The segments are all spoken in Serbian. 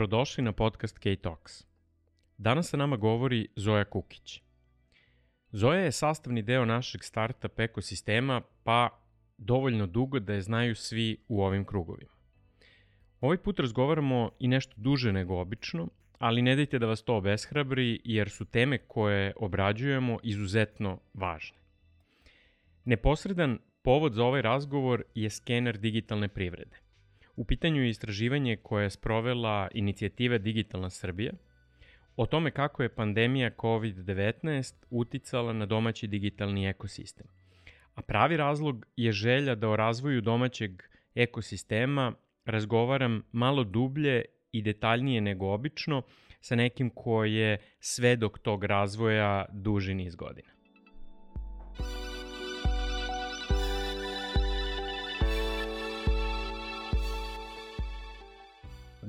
Dobrodošli na podcast K-Talks. Danas sa nama govori Zoja Kukić. Zoja je sastavni deo našeg startup ekosistema, pa dovoljno dugo da je znaju svi u ovim krugovima. Ovaj put razgovaramo i nešto duže nego obično, ali ne dajte da vas to obeshrabri jer su teme koje obrađujemo izuzetno važne. Neposredan povod za ovaj razgovor je skener digitalne privrede – U pitanju je istraživanje koje je sprovela inicijativa Digitalna Srbija o tome kako je pandemija COVID-19 uticala na domaći digitalni ekosistem. A pravi razlog je želja da o razvoju domaćeg ekosistema razgovaram malo dublje i detaljnije nego obično sa nekim ko je svedok tog razvoja duži niz godina.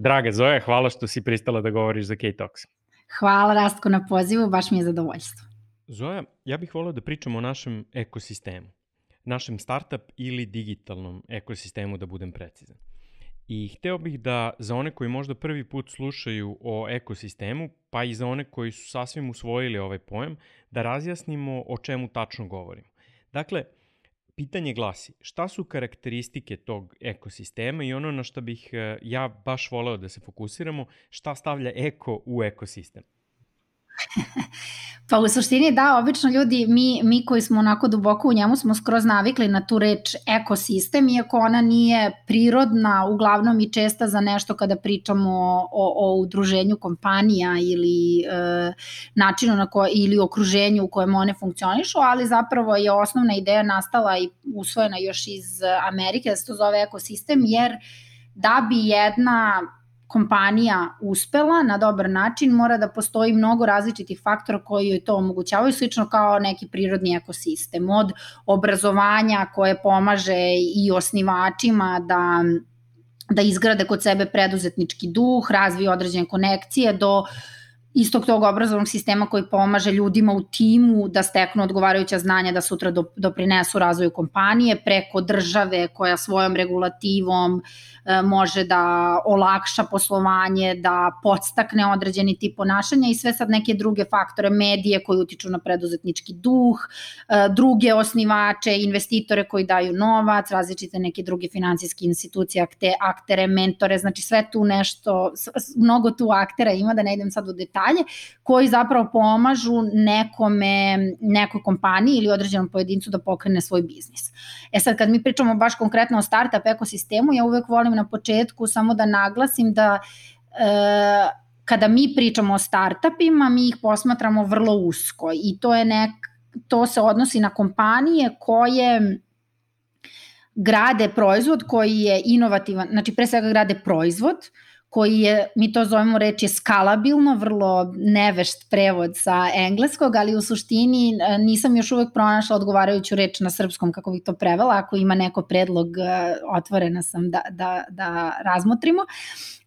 Draga Zoja, hvala što si pristala da govoriš za K-Talks. Hvala Rastko na pozivu, baš mi je zadovoljstvo. Zoja, ja bih volao da pričamo o našem ekosistemu. Našem startup ili digitalnom ekosistemu, da budem precizan. I hteo bih da za one koji možda prvi put slušaju o ekosistemu, pa i za one koji su sasvim usvojili ovaj pojam, da razjasnimo o čemu tačno govorimo. Dakle, pitanje glasi, šta su karakteristike tog ekosistema i ono na što bih eh, ja baš voleo da se fokusiramo, šta stavlja eko u ekosistem? Pa u suštini da, obično ljudi, mi, mi koji smo onako duboko u njemu smo skroz navikli na tu reč ekosistem, iako ona nije prirodna, uglavnom i česta za nešto kada pričamo o, o udruženju kompanija ili e, načinu na koje, ili okruženju u kojem one funkcionišu, ali zapravo je osnovna ideja nastala i usvojena još iz Amerike, da se to zove ekosistem, jer da bi jedna kompanija uspela na dobar način, mora da postoji mnogo različitih faktora koji joj to omogućavaju, slično kao neki prirodni ekosistem, od obrazovanja koje pomaže i osnivačima da da izgrade kod sebe preduzetnički duh, razviju određene konekcije, do uh, istog tog obrazovnog sistema koji pomaže ljudima u timu da steknu odgovarajuća znanja da sutra doprinesu razvoju kompanije, preko države koja svojom regulativom e, može da olakša poslovanje, da podstakne određeni tip ponašanja i sve sad neke druge faktore, medije koji utiču na preduzetnički duh, e, druge osnivače, investitore koji daju novac, različite neke druge financijske institucije, akte, aktere, mentore, znači sve tu nešto, mnogo tu aktera ima, da ne idem sad u detalje, detalje, koji zapravo pomažu nekome, nekoj kompaniji ili određenom pojedincu da pokrene svoj biznis. E sad, kad mi pričamo baš konkretno o startup ekosistemu, ja uvek volim na početku samo da naglasim da e, kada mi pričamo o startupima, mi ih posmatramo vrlo usko i to je nek, to se odnosi na kompanije koje grade proizvod koji je inovativan, znači pre svega grade proizvod koji je, mi to zovemo reč je skalabilno, vrlo nevešt prevod sa engleskog, ali u suštini e, nisam još uvek pronašla odgovarajuću reč na srpskom kako bih to prevela, ako ima neko predlog e, otvorena sam da, da, da razmotrimo.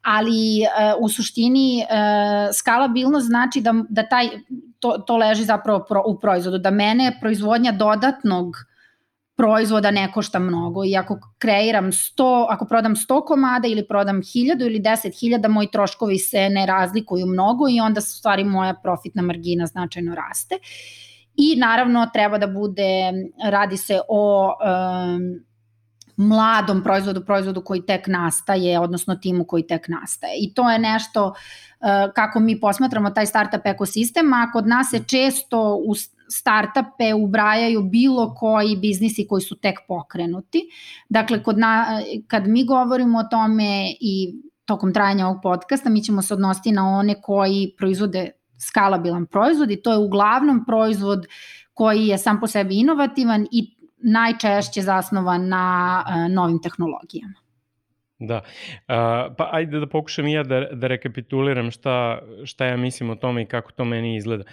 Ali uh, u suštini skalabilno znači da, da taj, to, to leži zapravo pro, u proizvodu, da mene proizvodnja dodatnog proizvoda ne košta mnogo i ako kreiram 100, ako prodam 100 komada ili prodam 1000 ili 10.000, moji troškovi se ne razlikuju mnogo i onda stvari moja profitna margina značajno raste. I naravno treba da bude, radi se o um, mladom proizvodu, proizvodu koji tek nastaje, odnosno timu koji tek nastaje. I to je nešto uh, kako mi posmatramo taj startup ekosistem, a kod nas se često u startupe ubrajaju bilo koji biznisi koji su tek pokrenuti. Dakle, kod na, kad mi govorimo o tome i tokom trajanja ovog podcasta, mi ćemo se odnositi na one koji proizvode skalabilan proizvod i to je uglavnom proizvod koji je sam po sebi inovativan i najčešće zasnovan na uh, novim tehnologijama. Da, pa ajde da pokušam i ja da, da rekapituliram šta, šta ja mislim o tome i kako to meni izgleda.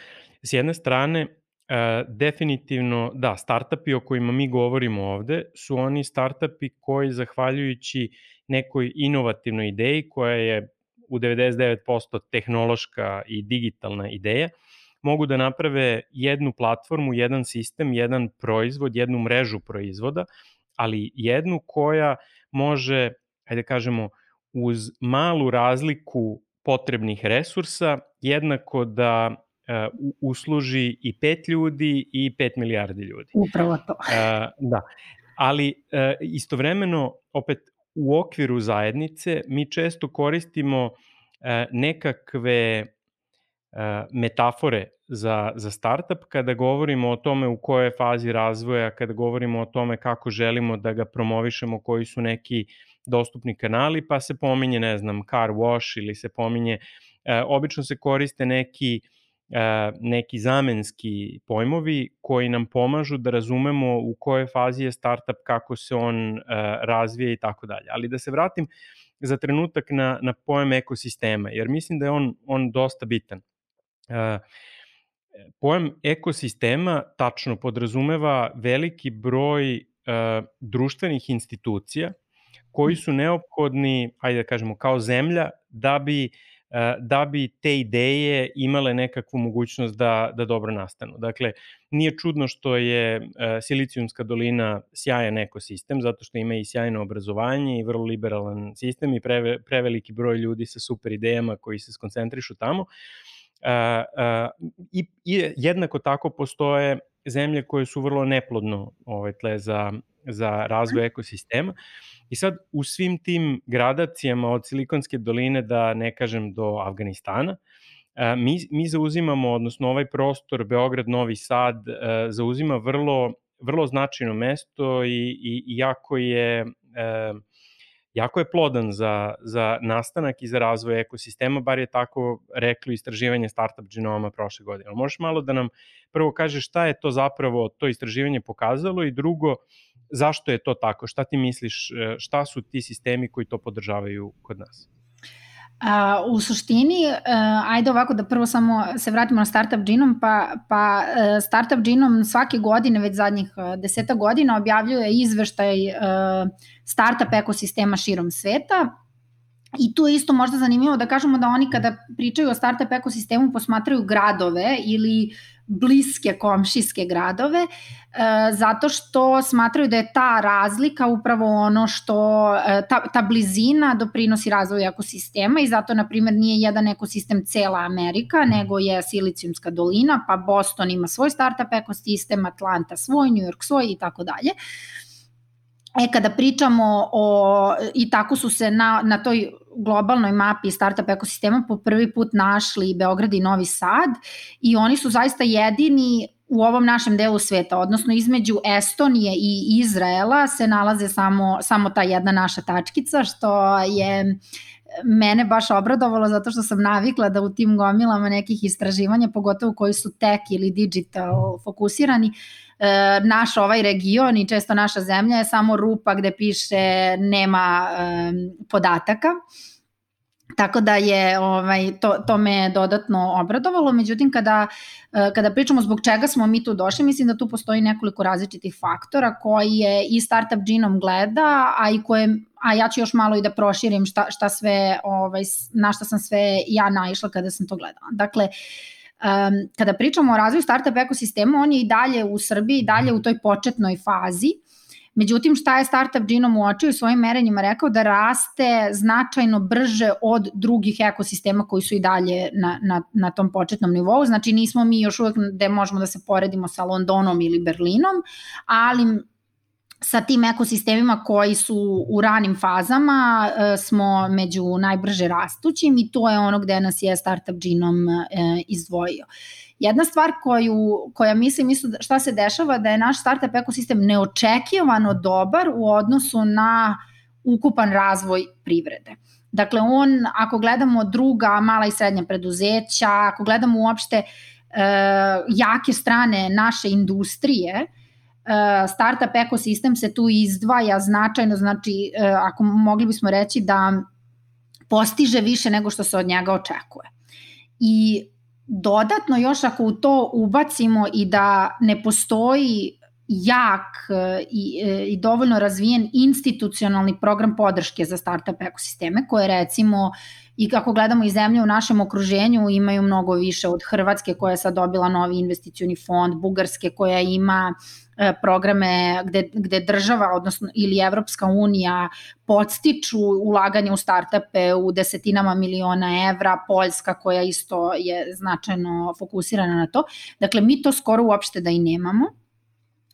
S jedne strane, uh, definitivno, da, startupi o kojima mi govorimo ovde su oni startupi koji zahvaljujući nekoj inovativnoj ideji koja je u 99% tehnološka i digitalna ideja, mogu da naprave jednu platformu, jedan sistem, jedan proizvod, jednu mrežu proizvoda, ali jednu koja može, ajde da kažemo, uz malu razliku potrebnih resursa, jednako da uh, usluži i pet ljudi i pet milijardi ljudi. Upravo to. Uh, da. Ali uh, istovremeno, opet, u okviru zajednice mi često koristimo uh, nekakve uh, metafore za, za startup kada govorimo o tome u kojoj je fazi razvoja, kada govorimo o tome kako želimo da ga promovišemo, koji su neki dostupni kanali, pa se pominje, ne znam, car wash ili se pominje, e, obično se koriste neki e, neki zamenski pojmovi koji nam pomažu da razumemo u kojoj fazi je startup, kako se on e, razvija i tako dalje. Ali da se vratim za trenutak na, na pojem ekosistema, jer mislim da je on, on dosta bitan. E, Pojam ekosistema tačno podrazumeva veliki broj uh, društvenih institucija koji su neophodni, ajde da kažemo, kao zemlja da bi da bi te ideje imale nekakvu mogućnost da, da dobro nastanu. Dakle, nije čudno što je Silicijumska dolina sjajan ekosistem, zato što ima i sjajno obrazovanje i vrlo liberalan sistem i preve, preveliki broj ljudi sa super idejama koji se skoncentrišu tamo. Uh, i, I jednako tako postoje zemlje koje su vrlo neplodno ovaj, tle za, za razvoj ekosistema. I sad u svim tim gradacijama od Silikonske doline da ne kažem do Afganistana, mi, mi zauzimamo, odnosno ovaj prostor Beograd, Novi Sad zauzima vrlo, vrlo značajno mesto i, i, jako je jako je plodan za, za nastanak i za razvoj ekosistema, bar je tako reklo istraživanje Startup Genoma prošle godine. Ali možeš malo da nam prvo kažeš šta je to zapravo to istraživanje pokazalo i drugo, zašto je to tako? Šta ti misliš, e, šta su ti sistemi koji to podržavaju kod nas? A, u suštini, uh, ajde ovako da prvo samo se vratimo na Startup Genome, pa, pa uh, Startup Genome svake godine, već zadnjih uh, deseta godina, objavljuje izveštaj uh, startup ekosistema širom sveta. I tu je isto možda zanimljivo da kažemo da oni kada pričaju o startup ekosistemu posmatraju gradove ili bliske komšijske gradove, e, zato što smatraju da je ta razlika upravo ono što, e, ta, ta blizina doprinosi razvoju ekosistema i zato, na primjer, nije jedan ekosistem cela Amerika, nego je Silicijumska dolina, pa Boston ima svoj startup ekosistem, Atlanta svoj, New York svoj i tako dalje. E, kada pričamo o, i tako su se na, na toj globalnoj mapi startup ekosistema po prvi put našli Beograd i Novi Sad i oni su zaista jedini u ovom našem delu sveta, odnosno između Estonije i Izraela se nalaze samo, samo ta jedna naša tačkica, što je mene baš obradovalo zato što sam navikla da u tim gomilama nekih istraživanja, pogotovo koji su tech ili digital fokusirani, naš ovaj region i često naša zemlja je samo rupa gde piše nema e, podataka. Tako da je ovaj to to me dodatno obradovalo, međutim kada e, kada pričamo zbog čega smo mi tu došli, mislim da tu postoji nekoliko različitih faktora koji je i startup Genome gleda, a i koje a ja ću još malo i da proširim šta šta sve ovaj na šta sam sve ja naišla kada sam to gledala. Dakle, um, kada pričamo o razvoju startup ekosistema, on je i dalje u Srbiji, i dalje u toj početnoj fazi. Međutim, šta je Startup Genome uočio u svojim merenjima rekao da raste značajno brže od drugih ekosistema koji su i dalje na, na, na tom početnom nivou. Znači nismo mi još uvek gde možemo da se poredimo sa Londonom ili Berlinom, ali sa tim ekosistemima koji su u ranim fazama e, smo među najbrže rastućim i to je ono gde nas je Startup Genome e, izdvojio. Jedna stvar koju, koja mislim isto da, šta se dešava da je naš startup ekosistem neočekivano dobar u odnosu na ukupan razvoj privrede. Dakle, on, ako gledamo druga mala i srednja preduzeća, ako gledamo uopšte e, jake strane naše industrije, startup ekosistem se tu izdvaja značajno, znači e, ako mogli bismo reći da postiže više nego što se od njega očekuje. I dodatno još ako u to ubacimo i da ne postoji jak e, i, i dovoljno razvijen institucionalni program podrške za startup ekosisteme koje recimo i kako gledamo i zemlje u našem okruženju imaju mnogo više od Hrvatske koja je sad dobila novi investicioni fond, Bugarske koja ima e, programe gde, gde država odnosno ili Evropska unija podstiču ulaganje u startupe u desetinama miliona evra, Poljska koja isto je značajno fokusirana na to. Dakle, mi to skoro uopšte da i nemamo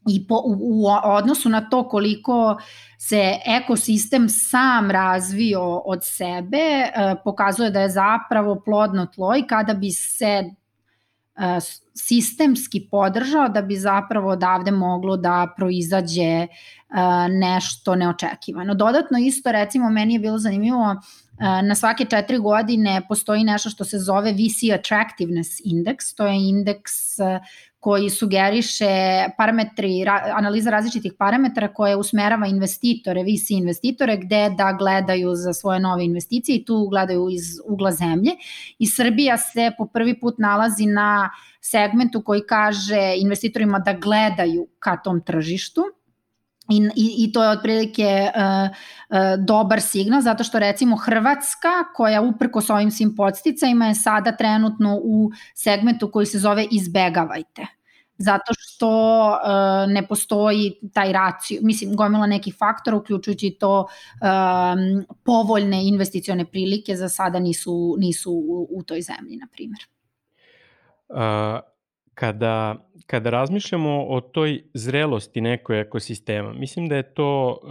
i po, u, u odnosu na to koliko se ekosistem sam razvio od sebe, e, pokazuje da je zapravo plodno tlo i kada bi se e, sistemski podržao da bi zapravo odavde moglo da proizađe e, nešto neočekivano. Dodatno isto recimo meni je bilo zanimljivo na svake četiri godine postoji nešto što se zove VC Attractiveness Index, to je indeks koji sugeriše parametri, analiza različitih parametara koje usmerava investitore, VC investitore, gde da gledaju za svoje nove investicije i tu gledaju iz ugla zemlje. I Srbija se po prvi put nalazi na segmentu koji kaže investitorima da gledaju ka tom tržištu I, i, I to je otprilike uh, uh, dobar signal, zato što recimo Hrvatska, koja uprko s ovim svim podsticajima je sada trenutno u segmentu koji se zove izbegavajte zato što uh, ne postoji taj racio, mislim gomila nekih faktora uključujući to um, povoljne investicione prilike za sada nisu, nisu u, u toj zemlji, na primjer. Kada, kada razmišljamo o toj zrelosti nekoj ekosistema, mislim da je to, uh,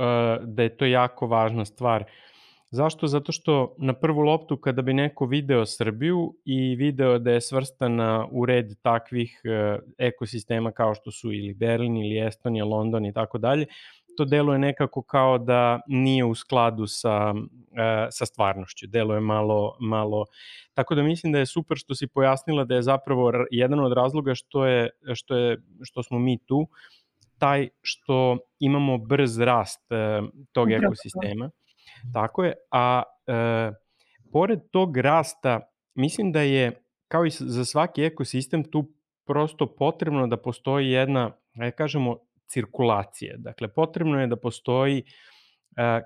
da je to jako važna stvar. Uh, Zašto? Zato što na prvu loptu kada bi neko video Srbiju i video da je svrstana u red takvih e, ekosistema kao što su ili Berlin ili Estonija, London i tako dalje, to deluje nekako kao da nije u skladu sa, e, sa stvarnošću, deluje malo, malo. Tako da mislim da je super što si pojasnila da je zapravo jedan od razloga što, je, što, je, što smo mi tu, taj što imamo brz rast e, tog ekosistema. Tako je, a e, pored tog rasta, mislim da je, kao i za svaki ekosistem, tu prosto potrebno da postoji jedna, ajde kažemo, cirkulacija. Dakle, potrebno je da postoji, e,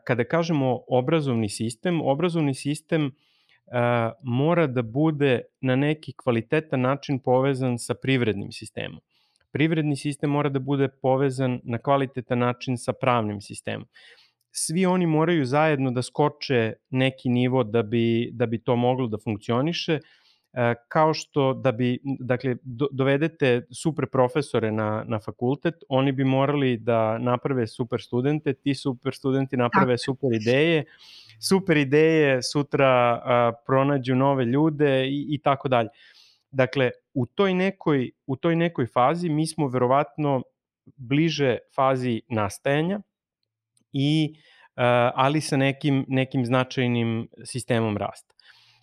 kada kažemo obrazovni sistem, obrazovni sistem e, mora da bude na neki kvalitetan način povezan sa privrednim sistemom. Privredni sistem mora da bude povezan na kvalitetan način sa pravnim sistemom svi oni moraju zajedno da skoče neki nivo da bi, da bi to moglo da funkcioniše, e, kao što da bi, dakle, dovedete super profesore na, na fakultet, oni bi morali da naprave super studente, ti super studenti naprave super ideje, super ideje sutra a, pronađu nove ljude i, i tako dalje. Dakle, u toj nekoj, u toj nekoj fazi mi smo verovatno bliže fazi nastajanja, i ali sa nekim, nekim značajnim sistemom rasta.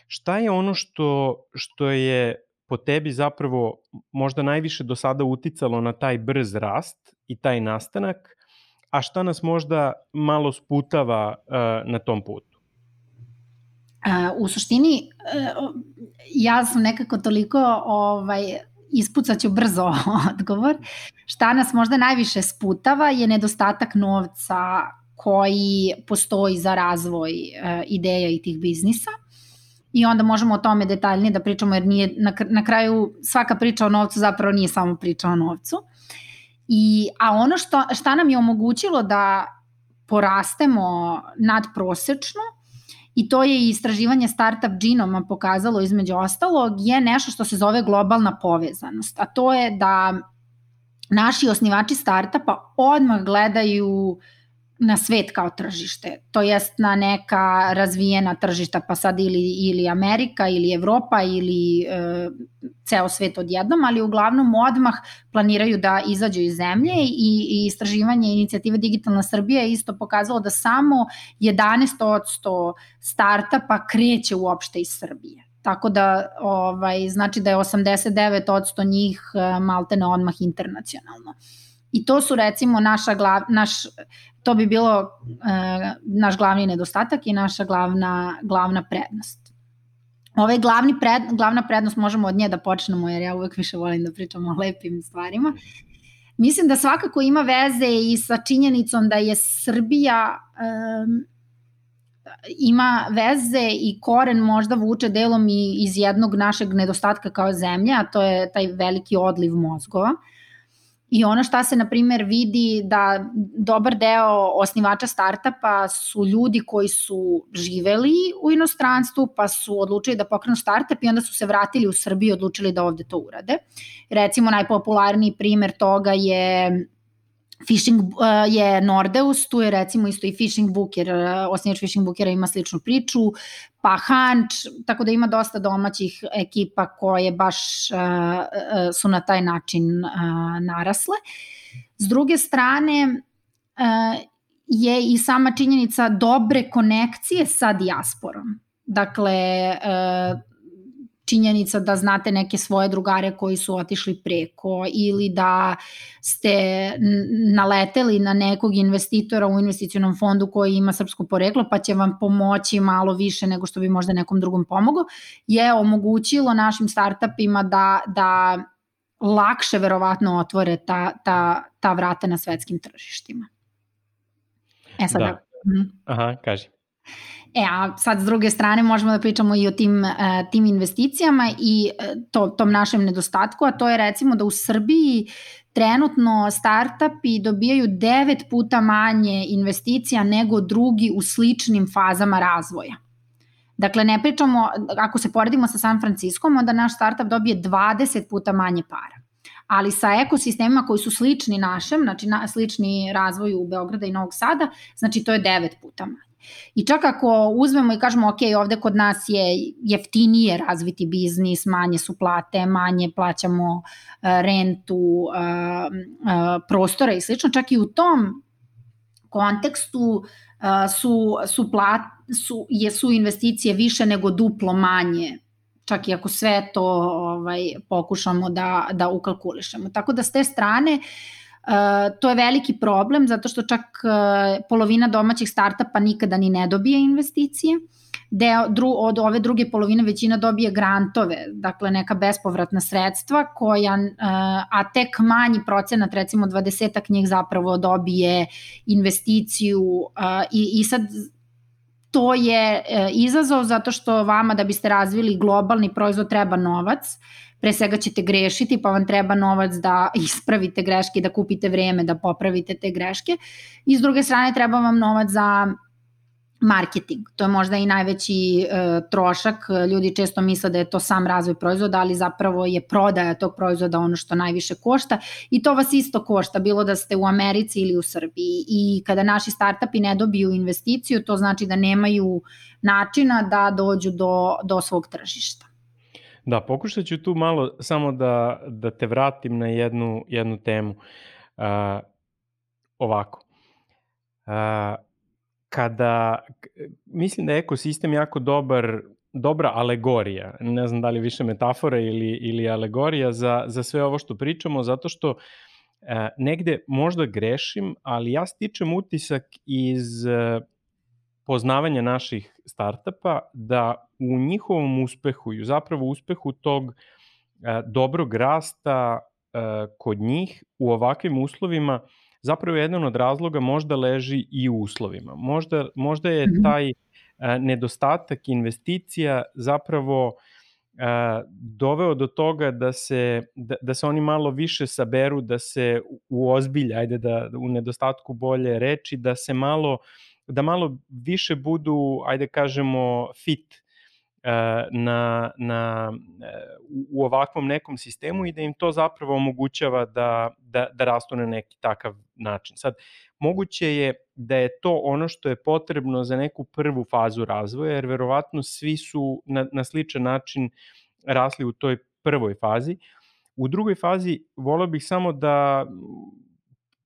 Šta je ono što, što je po tebi zapravo možda najviše do sada uticalo na taj brz rast i taj nastanak, a šta nas možda malo sputava uh, na tom putu? u suštini, uh, ja sam nekako toliko ovaj, ispucaću brzo odgovor. Šta nas možda najviše sputava je nedostatak novca koji postoji za razvoj e, ideja i tih biznisa i onda možemo o tome detaljnije da pričamo jer nije, na, kraju svaka priča o novcu zapravo nije samo priča o novcu. I, a ono što, šta nam je omogućilo da porastemo nadprosečno i to je istraživanje Startup Genoma pokazalo između ostalog, je nešto što se zove globalna povezanost. A to je da naši osnivači startupa odmah gledaju uh, na svet kao tržište, to jest na neka razvijena tržišta, pa sad ili, ili Amerika ili Evropa ili e, ceo svet odjednom, ali uglavnom odmah planiraju da izađu iz zemlje i, i istraživanje inicijative Digitalna Srbija je isto pokazalo da samo 11% startapa kreće uopšte iz Srbije. Tako da ovaj, znači da je 89% njih e, maltene odmah internacionalno. I to su recimo naša glav, naš to bi bilo e, naš glavni nedostatak i naša glavna, glavna prednost. Ovaj glavni pred, glavna prednost možemo od nje da počnemo, jer ja uvek više volim da pričam o lepim stvarima. Mislim da svakako ima veze i sa činjenicom da je Srbija um, ima veze i koren možda vuče delom i iz jednog našeg nedostatka kao zemlje, a to je taj veliki odliv mozgova. I ono šta se, na primer, vidi da dobar deo osnivača startapa su ljudi koji su živeli u inostranstvu, pa su odlučili da pokrenu startup i onda su se vratili u Srbiju i odlučili da ovde to urade. Recimo, najpopularniji primer toga je Fishing uh, je Nordeus, tu je recimo isto i Fishing Book, jer uh, osnivač Fishing Bookera ima sličnu priču, pa Hunch, tako da ima dosta domaćih ekipa koje baš uh, su na taj način uh, narasle. S druge strane, uh, je i sama činjenica dobre konekcije sa dijasporom. Dakle, uh, činjenica da znate neke svoje drugare koji su otišli preko ili da ste naleteli na nekog investitora u investicionom fondu koji ima srpsko poreklo pa će vam pomoći malo više nego što bi možda nekom drugom pomogao, je omogućilo našim startupima da, da lakše verovatno otvore ta, ta, ta vrata na svetskim tržištima. E sad, da. Mhm. Aha, kaži. E, a sad s druge strane možemo da pričamo i o tim, uh, tim investicijama i uh, to, tom našem nedostatku, a to je recimo da u Srbiji trenutno startupi dobijaju devet puta manje investicija nego drugi u sličnim fazama razvoja. Dakle, ne pričamo, ako se poredimo sa San Franciskom, onda naš startup dobije 20 puta manje para. Ali sa ekosistemima koji su slični našem, znači na, slični razvoju u Beograda i Novog Sada, znači to je 9 puta manje. I čak ako uzmemo i kažemo, ok, ovde kod nas je jeftinije razviti biznis, manje su plate, manje plaćamo uh, rentu uh, uh, prostora i slično, čak i u tom kontekstu su, su, plat, su, jesu investicije više nego duplo manje čak i ako sve to ovaj, pokušamo da, da ukalkulišemo. Tako da s te strane Uh, to je veliki problem zato što čak uh, polovina domaćih startupa nikada ni ne dobije investicije. Deo, dru, od ove druge polovine većina dobije grantove, dakle neka bespovratna sredstva koja, uh, a tek manji procenat, recimo 20 njih zapravo dobije investiciju i, i sad to je izazov zato što vama da biste razvili globalni proizvod treba novac, pre svega ćete grešiti, pa vam treba novac da ispravite greške, da kupite vreme, da popravite te greške. I s druge strane treba vam novac za marketing. To je možda i najveći e, trošak. Ljudi često misle da je to sam razvoj proizvoda, ali zapravo je prodaja tog proizvoda ono što najviše košta i to vas isto košta, bilo da ste u Americi ili u Srbiji. I kada naši startupi ne dobiju investiciju, to znači da nemaju načina da dođu do, do svog tržišta. Da, pokušat ću tu malo samo da, da te vratim na jednu, jednu temu. Uh, ovako. Uh, kada, mislim da je ekosistem jako dobar, dobra alegorija, ne znam da li više metafora ili, ili alegorija za, za sve ovo što pričamo, zato što uh, negde možda grešim, ali ja stičem utisak iz uh, poznavanja naših startapa da u njihovom uspehu i zapravo uspehu tog e, dobrog rasta e, kod njih u ovakvim uslovima zapravo jedan od razloga možda leži i u uslovima. Možda, možda je mhm. taj e, nedostatak investicija zapravo doveo do toga da se, da, da se oni malo više saberu, da se u ozbilj, ajde da u nedostatku bolje reči, da se malo da malo više budu, ajde kažemo, fit e, na, na, e, u ovakvom nekom sistemu i da im to zapravo omogućava da, da, da rastu na neki takav način. Sad, moguće je da je to ono što je potrebno za neku prvu fazu razvoja, jer verovatno svi su na, na sličan način rasli u toj prvoj fazi. U drugoj fazi volio bih samo da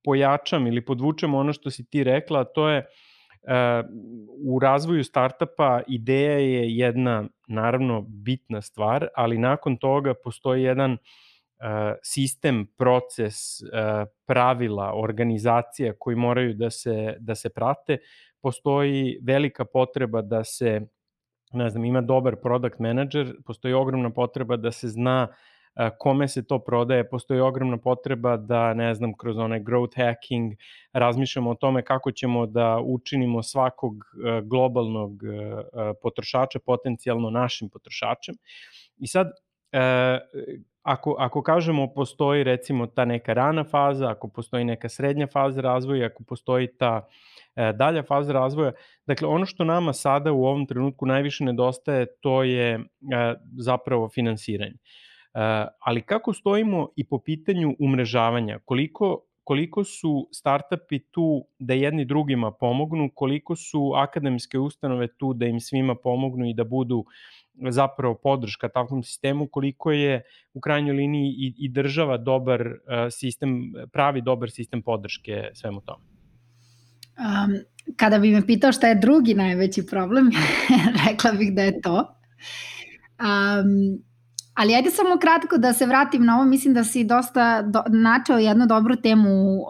pojačam ili podvučem ono što si ti rekla, to je uh, u razvoju startapa ideja je jedna naravno bitna stvar, ali nakon toga postoji jedan sistem, proces, pravila, organizacija koji moraju da se, da se prate. Postoji velika potreba da se, ne znam, ima dobar product manager, postoji ogromna potreba da se zna kome se to prodaje, postoji ogromna potreba da, ne znam, kroz onaj growth hacking razmišljamo o tome kako ćemo da učinimo svakog globalnog potrošača potencijalno našim potrošačem. I sad, ako, ako kažemo postoji recimo ta neka rana faza, ako postoji neka srednja faza razvoja, ako postoji ta dalja faza razvoja, dakle ono što nama sada u ovom trenutku najviše nedostaje to je zapravo finansiranje. Ali kako stojimo i po pitanju umrežavanja, koliko koliko su startupi tu da jedni drugima pomognu, koliko su akademske ustanove tu da im svima pomognu i da budu zapravo podrška takvom sistemu, koliko je u krajnjoj liniji i, i država dobar uh, sistem, pravi dobar sistem podrške svemu tome. Um, kada bi me pitao šta je drugi najveći problem, rekla bih da je to. Um, ali ajde samo kratko da se vratim na ovo, mislim da si dosta do, načeo jednu dobru temu um,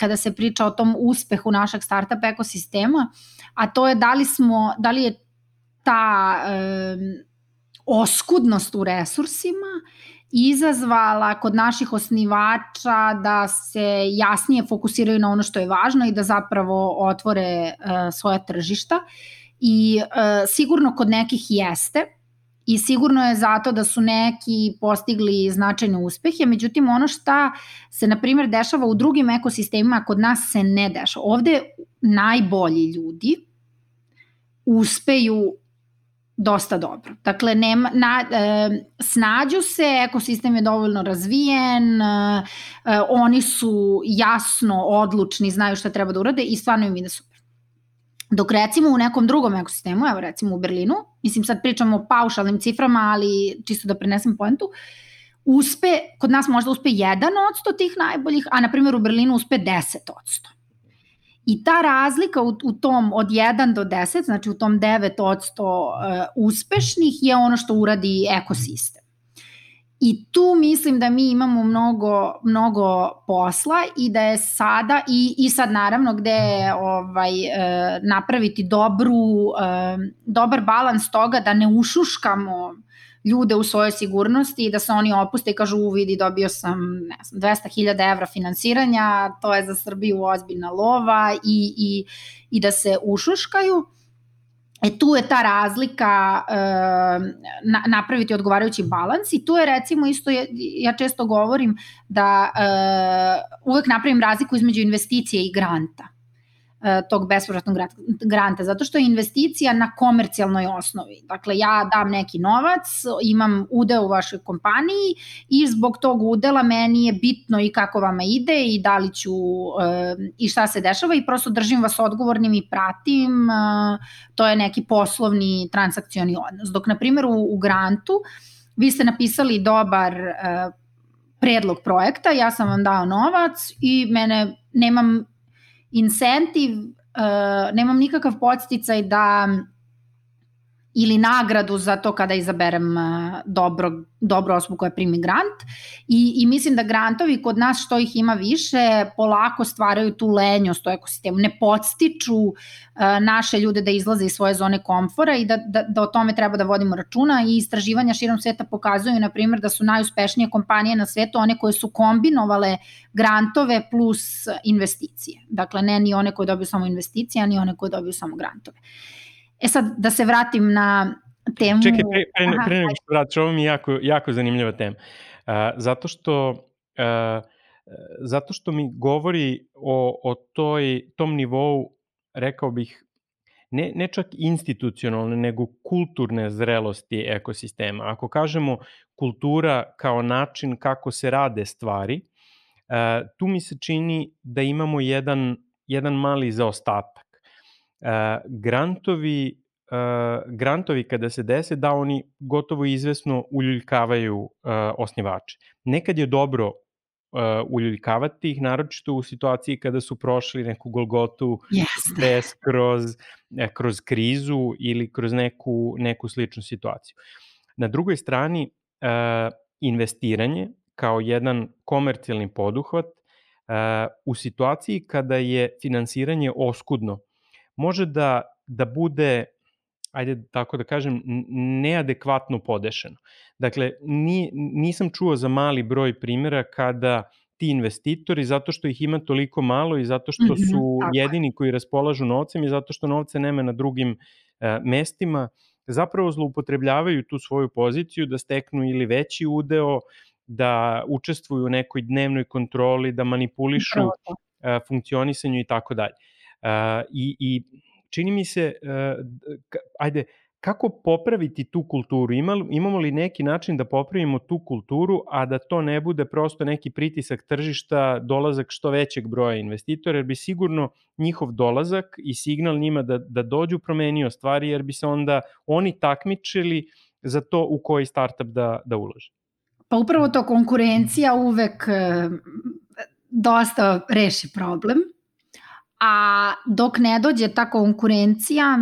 kada se priča o tom uspehu našeg startup ekosistema, a to je da li smo, da li je ta e, oskudnost u resursima izazvala kod naših osnivača da se jasnije fokusiraju na ono što je važno i da zapravo otvore e, svoja tržišta. I e, sigurno kod nekih jeste i sigurno je zato da su neki postigli značajne uspehe, međutim ono šta se na primjer dešava u drugim ekosistemima kod nas se ne dešava. Ovde najbolji ljudi uspeju dosta dobro. Dakle, nema, na, e, snađu se, ekosistem je dovoljno razvijen, e, oni su jasno odlučni, znaju šta treba da urade i stvarno im ide super. Dok recimo u nekom drugom ekosistemu, evo recimo u Berlinu, mislim sad pričamo o paušalnim ciframa, ali čisto da prenesem poentu, uspe, kod nas možda uspe 1% tih najboljih, a na primjer u Berlinu uspe 10%. I ta razlika u, u tom od 1 do 10, znači u tom 9 odsto uh, uspešnih je ono što uradi ekosistem. I tu mislim da mi imamo mnogo, mnogo posla i da je sada, i, i sad naravno gde je ovaj, e, napraviti dobru, e, dobar balans toga da ne ušuškamo ljude u svojoj sigurnosti i da se oni opuste i kažu u vidi dobio sam ne znam, 200.000 evra finansiranja, to je za Srbiju ozbiljna lova i, i, i da se ušuškaju. E tu je ta razlika e, na, napraviti odgovarajući balans i tu je recimo isto, ja, ja često govorim da e, uvek napravim razliku između investicije i granta. E, tog bespovratnog granta, zato što je investicija na komercijalnoj osnovi. Dakle, ja dam neki novac, imam udeo u vašoj kompaniji i zbog tog udela meni je bitno i kako vama ide i da li ću e, i šta se dešava i prosto držim vas odgovornim i pratim, e, to je neki poslovni transakcioni odnos. Dok, na primjer, u, u grantu vi ste napisali dobar predlog projekta, ja sam vam dao novac i mene nemam incentiv, uh, nemam nikakav podsticaj da ili nagradu za to kada izaberem uh, dobro, dobro osobu koja primi grant I, i mislim da grantovi kod nas što ih ima više polako stvaraju tu lenjost u ekosistemu, ne podstiču uh, naše ljude da izlaze iz svoje zone komfora i da, da, da o tome treba da vodimo računa i istraživanja širom sveta pokazuju na primjer da su najuspešnije kompanije na svetu one koje su kombinovale grantove plus investicije. Dakle, ne ni one koje dobiju samo investicije, a ni one koje dobiju samo grantove. E sad, da se vratim na temu... Čekaj, pre, pre, Aha, pre nego što vratiš, ovo mi je jako, jako zanimljiva tema. Uh, zato što... Uh, zato što mi govori o, o toj, tom nivou, rekao bih, ne, ne čak institucionalne, nego kulturne zrelosti ekosistema. Ako kažemo kultura kao način kako se rade stvari, tu mi se čini da imamo jedan, jedan mali zaostatak. Grantovi uh, grantovi kada se dese da oni gotovo izvesno uljuljkavaju uh, osnivače. Nekad je dobro uh, uljuljkavati ih, naročito u situaciji kada su prošli neku golgotu, yes. stres kroz, kroz krizu ili kroz neku, neku sličnu situaciju. Na drugoj strani, uh, investiranje kao jedan komercijalni poduhvat uh, u situaciji kada je finansiranje oskudno, može da, da bude ajde tako da kažem, neadekvatno podešeno. Dakle, ni, nisam čuo za mali broj primjera kada ti investitori zato što ih ima toliko malo i zato što mhm, su jedini koji raspolažu novcem i zato što novce nema na drugim e, mestima, zapravo zloupotrebljavaju tu svoju poziciju da steknu ili veći udeo, da učestvuju u nekoj dnevnoj kontroli, da manipulišu e, funkcionisanju i tako dalje. I, I čini mi se, e, ajde, kako popraviti tu kulturu? Imamo li neki način da popravimo tu kulturu, a da to ne bude prosto neki pritisak tržišta, dolazak što većeg broja investitora, jer bi sigurno njihov dolazak i signal njima da, da dođu promenio stvari, jer bi se onda oni takmičili za to u koji startup da, da ulože. Pa upravo to konkurencija uvek e, dosta reši problem, a dok ne dođe ta konkurencija,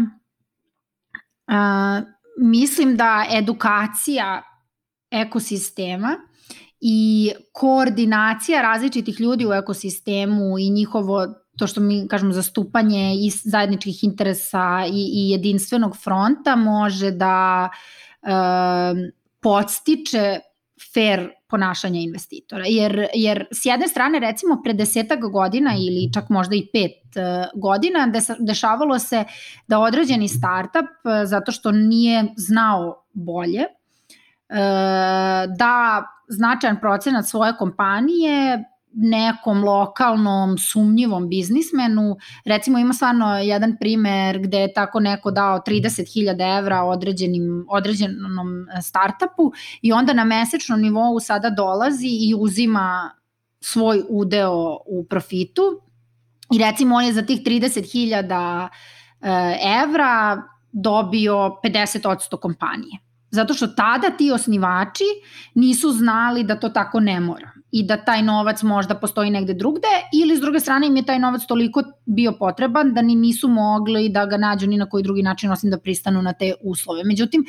a, mislim da edukacija ekosistema i koordinacija različitih ljudi u ekosistemu i njihovo to što mi kažemo zastupanje i zajedničkih interesa i, i jedinstvenog fronta može da e, podstiče fair ponašanja investitora. Jer, jer s jedne strane, recimo, pre desetak godina ili čak možda i pet uh, godina, dešavalo se da određeni startup, uh, zato što nije znao bolje, uh, da značajan procenat svoje kompanije nekom lokalnom sumnjivom biznismenu. Recimo ima stvarno jedan primer gde je tako neko dao 30.000 evra određenim, određenom startupu i onda na mesečnom nivou sada dolazi i uzima svoj udeo u profitu i recimo on je za tih 30.000 e, evra dobio 50% kompanije. Zato što tada ti osnivači nisu znali da to tako ne mora i da taj novac možda postoji negde drugde ili s druge strane im je taj novac toliko bio potreban da ni nisu mogli da ga nađu ni na koji drugi način osim da pristanu na te uslove. Međutim,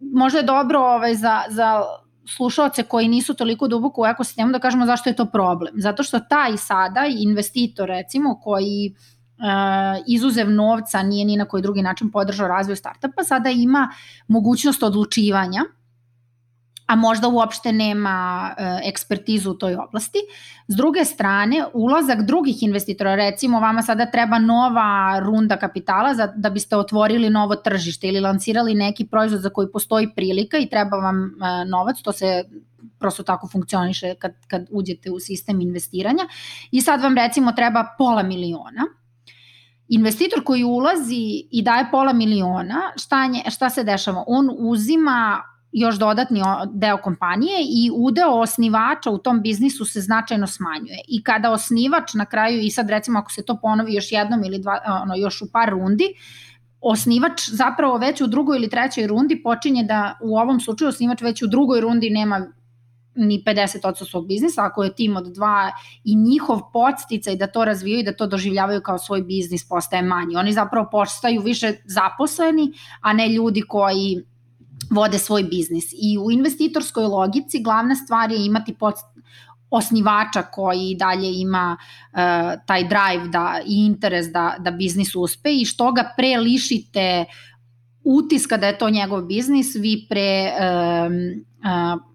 možda je dobro ovaj, za, za slušalce koji nisu toliko duboko u ekosistemu da kažemo zašto je to problem. Zato što taj sada investitor recimo koji uh, izuzev novca nije ni na koji drugi način podržao razvoj startupa, sada ima mogućnost odlučivanja a možda uopšte nema e, ekspertizu u toj oblasti. S druge strane, ulazak drugih investitora, recimo vama sada treba nova runda kapitala za, da biste otvorili novo tržište ili lancirali neki proizvod za koji postoji prilika i treba vam e, novac, to se prosto tako funkcioniše kad, kad uđete u sistem investiranja i sad vam recimo treba pola miliona, investitor koji ulazi i daje pola miliona, šta, nje, šta se dešava? On uzima još dodatni deo kompanije i udeo osnivača u tom biznisu se značajno smanjuje. I kada osnivač na kraju, i sad recimo ako se to ponovi još jednom ili dva, ono, još u par rundi, osnivač zapravo već u drugoj ili trećoj rundi počinje da u ovom slučaju osnivač već u drugoj rundi nema ni 50% svog biznisa, ako je tim od dva i njihov podsticaj da to razvijaju i da to doživljavaju kao svoj biznis postaje manji. Oni zapravo postaju više zaposleni, a ne ljudi koji vode svoj biznis. I u investitorskoj logici glavna stvar je imati pod, osnivača koji dalje ima uh, taj drive da, i interes da, da biznis uspe i što ga pre lišite utiska da je to njegov biznis, vi pre um, uh,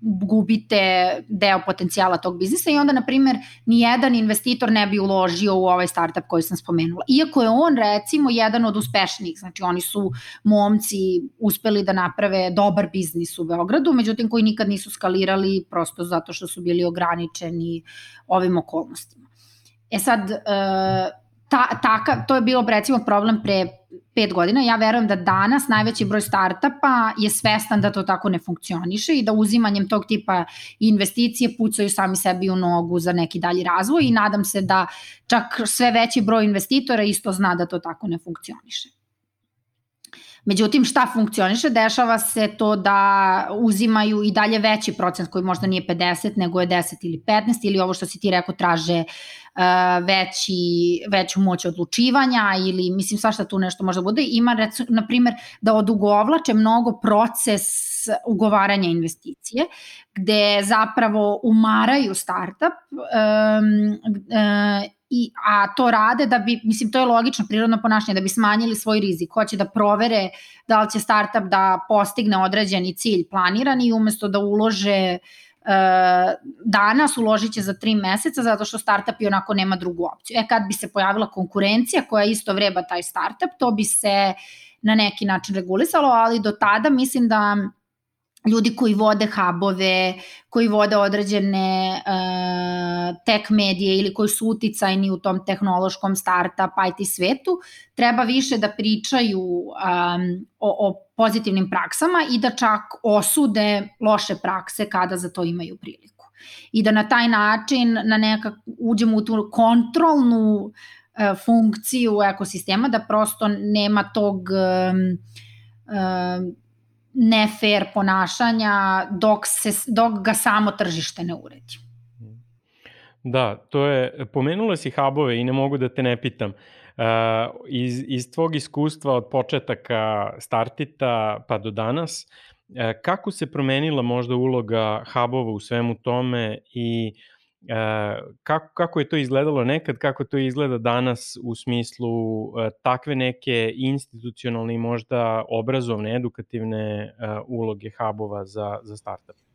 gubite deo potencijala tog biznisa i onda, na primer, nijedan investitor ne bi uložio u ovaj startup koji sam spomenula. Iako je on, recimo, jedan od uspešnijih, znači oni su momci uspeli da naprave dobar biznis u Beogradu, međutim koji nikad nisu skalirali prosto zato što su bili ograničeni ovim okolnostima. E sad, e, ta, taka, to je bilo recimo problem pre pet godina. Ja verujem da danas najveći broj startapa je svestan da to tako ne funkcioniše i da uzimanjem tog tipa investicije pucaju sami sebi u nogu za neki dalji razvoj i nadam se da čak sve veći broj investitora isto zna da to tako ne funkcioniše. Međutim, šta funkcioniše? Dešava se to da uzimaju i dalje veći procent koji možda nije 50, nego je 10 ili 15 ili ovo što si ti rekao traže uh, veći, veću moć odlučivanja ili mislim svašta tu nešto može bude. Ima, na primer, da odugovlače mnogo proces ugovaranja investicije, gde zapravo umaraju startup um, uh, i, a to rade da bi, mislim, to je logično, prirodno ponašanje, da bi smanjili svoj rizik. Hoće da provere da li će startup da postigne određeni cilj planirani i umesto da ulože danas uložit će za tri meseca zato što startup i onako nema drugu opciju. E kad bi se pojavila konkurencija koja isto vreba taj startup, to bi se na neki način regulisalo, ali do tada mislim da ljudi koji vode hubove, koji vode određene uh, tech medije ili koji su uticajni u tom tehnološkom startup IT svetu, treba više da pričaju um, o, o pozitivnim praksama i da čak osude loše prakse kada za to imaju priliku. I da na taj način na nekak uđemo u tu kontrolnu uh, funkciju ekosistema, da prosto nema tog um, um, nefair ponašanja dok, se, dok ga samo tržište ne uredi. Da, to je, pomenula si hubove i ne mogu da te ne pitam. Uh, iz, iz tvog iskustva od početaka startita pa do danas, uh, kako se promenila možda uloga hubova u svemu tome i uh, kako, kako je to izgledalo nekad, kako to izgleda danas u smislu e, takve neke institucionalne i možda obrazovne, edukativne e, uloge hubova za, za startup?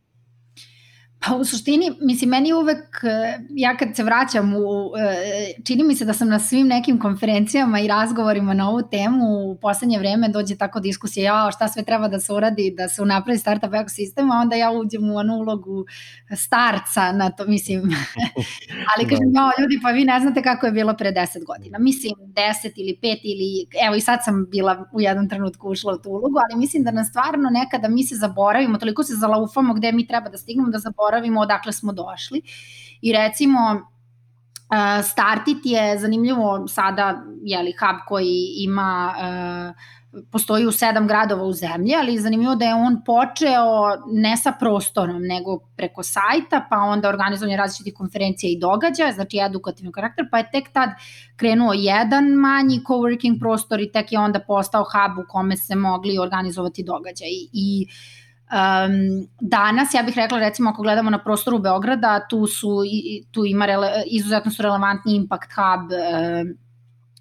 Pa u suštini, mislim, meni uvek, e, ja kad se vraćam, u, e, čini mi se da sam na svim nekim konferencijama i razgovorima na ovu temu u poslednje vreme dođe tako diskusija, ja, šta sve treba da se uradi, da se unapravi startup ekosistem, a onda ja uđem u onu ulogu starca na to, mislim, ali kažem, ja, ljudi, pa vi ne znate kako je bilo pre 10 godina. Mislim, 10 ili 5 ili, evo i sad sam bila u jednom trenutku ušla u tu ulogu, ali mislim da nam stvarno nekada mi se zaboravimo, toliko se zalaufamo gde mi treba da stignemo, da zaboravimo zaboravimo odakle smo došli. I recimo, Startit je zanimljivo sada, jeli, hub koji ima postoji u sedam gradova u zemlji, ali zanimljivo da je on počeo ne sa prostorom, nego preko sajta, pa onda organizovanje različitih konferencija i događaja, znači edukativni karakter, pa je tek tad krenuo jedan manji coworking prostor i tek je onda postao hub u kome se mogli organizovati događaji. I uh, Um, danas, ja bih rekla, recimo, ako gledamo na prostoru Beograda, tu, su, tu ima rele, izuzetno su relevantni Impact Hub um,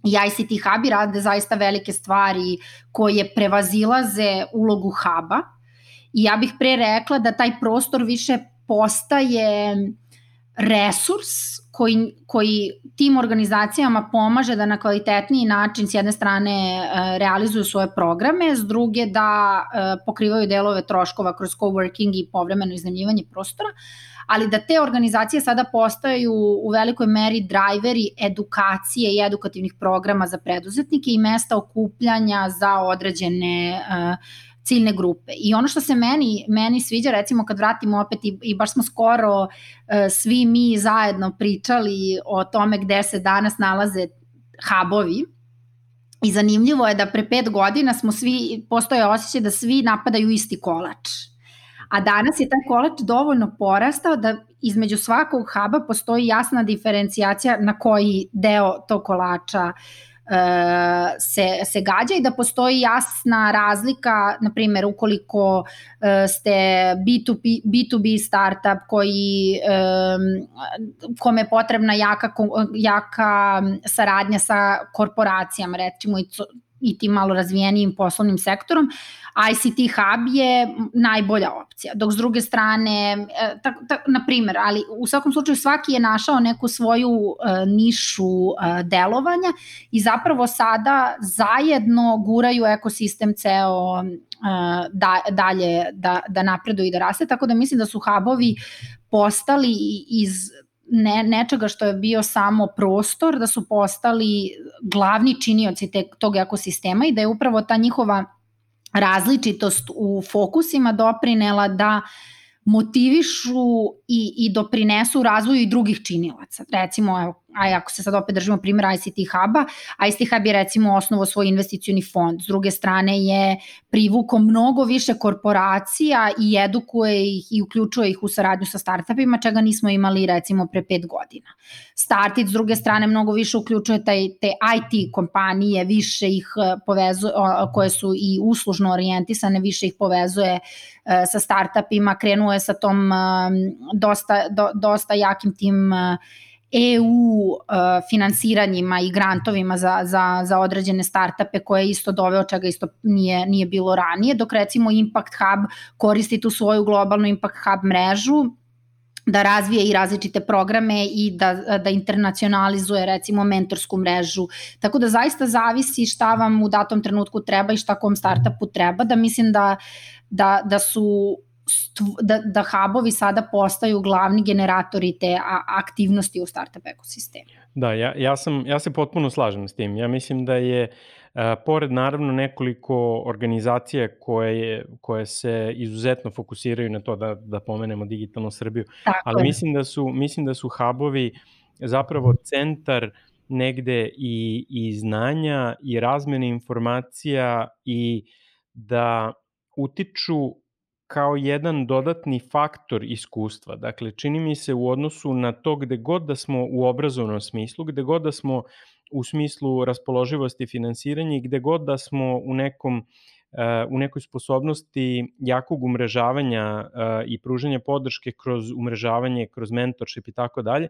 i ICT Hub i rade zaista velike stvari koje prevazilaze ulogu huba. I ja bih pre rekla da taj prostor više postaje resurs koji, koji tim organizacijama pomaže da na kvalitetniji način s jedne strane e, realizuju svoje programe, s druge da e, pokrivaju delove troškova kroz coworking i povremeno iznajmljivanje prostora, ali da te organizacije sada postaju u velikoj meri drajveri edukacije i edukativnih programa za preduzetnike i mesta okupljanja za određene uh, ciljne grupe. I ono što se meni, meni sviđa, recimo kad vratimo opet i, i baš smo skoro uh, svi mi zajedno pričali o tome gde se danas nalaze hubovi, I zanimljivo je da pre pet godina smo svi, postoje osjećaj da svi napadaju isti kolač. A danas je taj kolač dovoljno porastao da između svakog huba postoji jasna diferencijacija na koji deo tog kolača uh, E, se, se gađa i da postoji jasna razlika, na primjer, ukoliko e, ste B2B, B2B startup koji, kome je potrebna jaka, jaka saradnja sa korporacijama, recimo i i tim malo razvijenijim poslovnim sektorom, ICT Hub je najbolja opcija. Dok s druge strane, e, tak, tak, na primer, ali u svakom slučaju svaki je našao neku svoju uh, nišu uh, delovanja i zapravo sada zajedno guraju ekosistem ceo uh, da, dalje da, da napreduju i da raste, tako da mislim da su hubovi postali iz ne, nečega što je bio samo prostor, da su postali glavni činioci te, tog ekosistema i da je upravo ta njihova različitost u fokusima doprinela da motivišu i, i doprinesu razvoju i drugih činilaca. Recimo, evo, aj ako se sad opet držimo primjer ICT Hub-a, ICT Hub je recimo osnovo svoj investicioni fond, s druge strane je privuko mnogo više korporacija i edukuje ih i uključuje ih u saradnju sa startupima, čega nismo imali recimo pre pet godina. Startit s druge strane mnogo više uključuje taj, te IT kompanije, više ih e, povezuje, koje su i uslužno orijentisane, više ih povezuje e, sa startupima, krenuo je sa tom e, dosta, do, dosta jakim tim EU uh, finansiranjima i grantovima za, za, za određene startupe koje je isto doveo, čega isto nije, nije bilo ranije, dok recimo Impact Hub koristi tu svoju globalnu Impact Hub mrežu da razvije i različite programe i da, da internacionalizuje recimo mentorsku mrežu. Tako da zaista zavisi šta vam u datom trenutku treba i šta kom startupu treba, da mislim da, da, da su da, da hubovi sada postaju glavni generatori te aktivnosti u startup ekosistemu. Da, ja, ja, sam, ja se potpuno slažem s tim. Ja mislim da je a, pored naravno nekoliko organizacija koje, koje se izuzetno fokusiraju na to da, da pomenemo digitalnu Srbiju, Tako ali je. mislim da su, mislim da su hubovi zapravo centar negde i, i znanja i razmene informacija i da utiču kao jedan dodatni faktor iskustva. Dakle, čini mi se u odnosu na to gde god da smo u obrazovnom smislu, gde god da smo u smislu raspoloživosti finansiranja i gde god da smo u nekom eh, u nekoj sposobnosti jakog umrežavanja eh, i pružanja podrške kroz umrežavanje, kroz mentorship i tako dalje,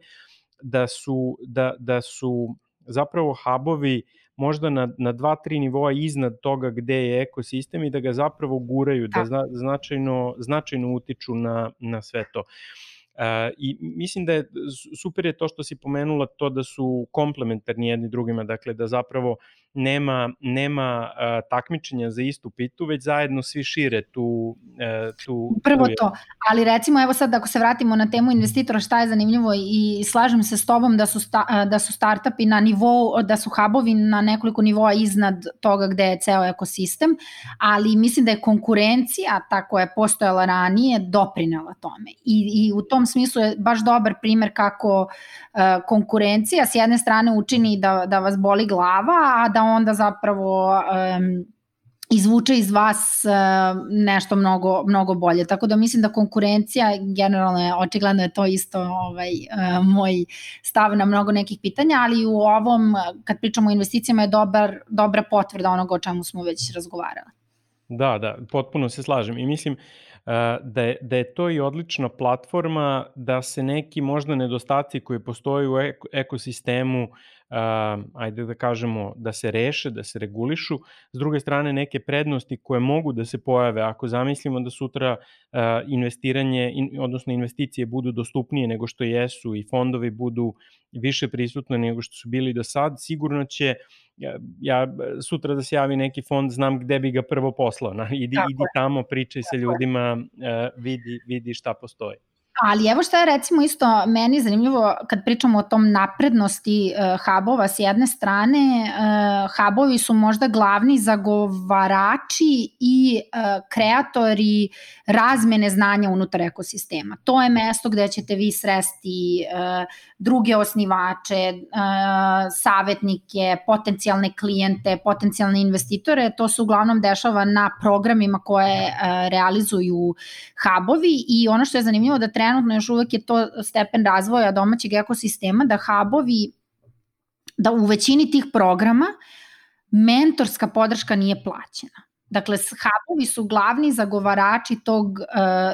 da su, da, da su zapravo hubovi uh, možda na, na dva, tri nivoa iznad toga gde je ekosistem i da ga zapravo guraju, da zna, značajno, značajno utiču na, na sve to. Uh, I mislim da je super je to što si pomenula to da su komplementarni jedni drugima, dakle da zapravo nema, nema uh, takmičenja za istu pitu, već zajedno svi šire tu... Uh, tu Prvo tu to, ali recimo evo sad ako se vratimo na temu investitora šta je zanimljivo i slažem se s tobom da su, sta, da su startupi na nivou, da su hubovi na nekoliko nivoa iznad toga gde je ceo ekosistem, ali mislim da je konkurencija, ta koja je postojala ranije, doprinela tome. I, i u tom smislu je baš dobar primer kako uh, konkurencija s jedne strane učini da, da vas boli glava, a da onda zapravo um, izvuče iz vas uh, nešto mnogo, mnogo bolje. Tako da mislim da konkurencija, generalno je, očigledno je to isto ovaj, uh, moj stav na mnogo nekih pitanja, ali u ovom, kad pričamo o investicijama, je dobar, dobra potvrda onoga o čemu smo već razgovarali. Da, da, potpuno se slažem i mislim da je, da je to i odlična platforma da se neki možda nedostaci koji postoje u ekosistemu ajde da kažemo, da se reše, da se regulišu. S druge strane, neke prednosti koje mogu da se pojave ako zamislimo da sutra uh, investiranje, in, odnosno investicije budu dostupnije nego što jesu i fondovi budu više prisutne nego što su bili do sad, sigurno će ja, ja sutra da se javi neki fond, znam gde bi ga prvo poslao. Na, idi, idi tamo, pričaj sa ljudima, vidi, vidi šta postoji. Ali evo šta je recimo isto meni zanimljivo kad pričamo o tom naprednosti uh, hubova s jedne strane, uh, hubovi su možda glavni zagovarači i uh, kreatori razmene znanja unutar ekosistema. To je mesto gde ćete vi sresti uh, druge osnivače, uh, savetnike, potencijalne klijente, potencijalne investitore. To se uglavnom dešava na programima koje uh, realizuju hubovi i ono što je zanimljivo da trenutno još uvek je to stepen razvoja domaćeg ekosistema, da hubovi, da u većini tih programa mentorska podrška nije plaćena. Dakle, hubovi su glavni zagovarači tog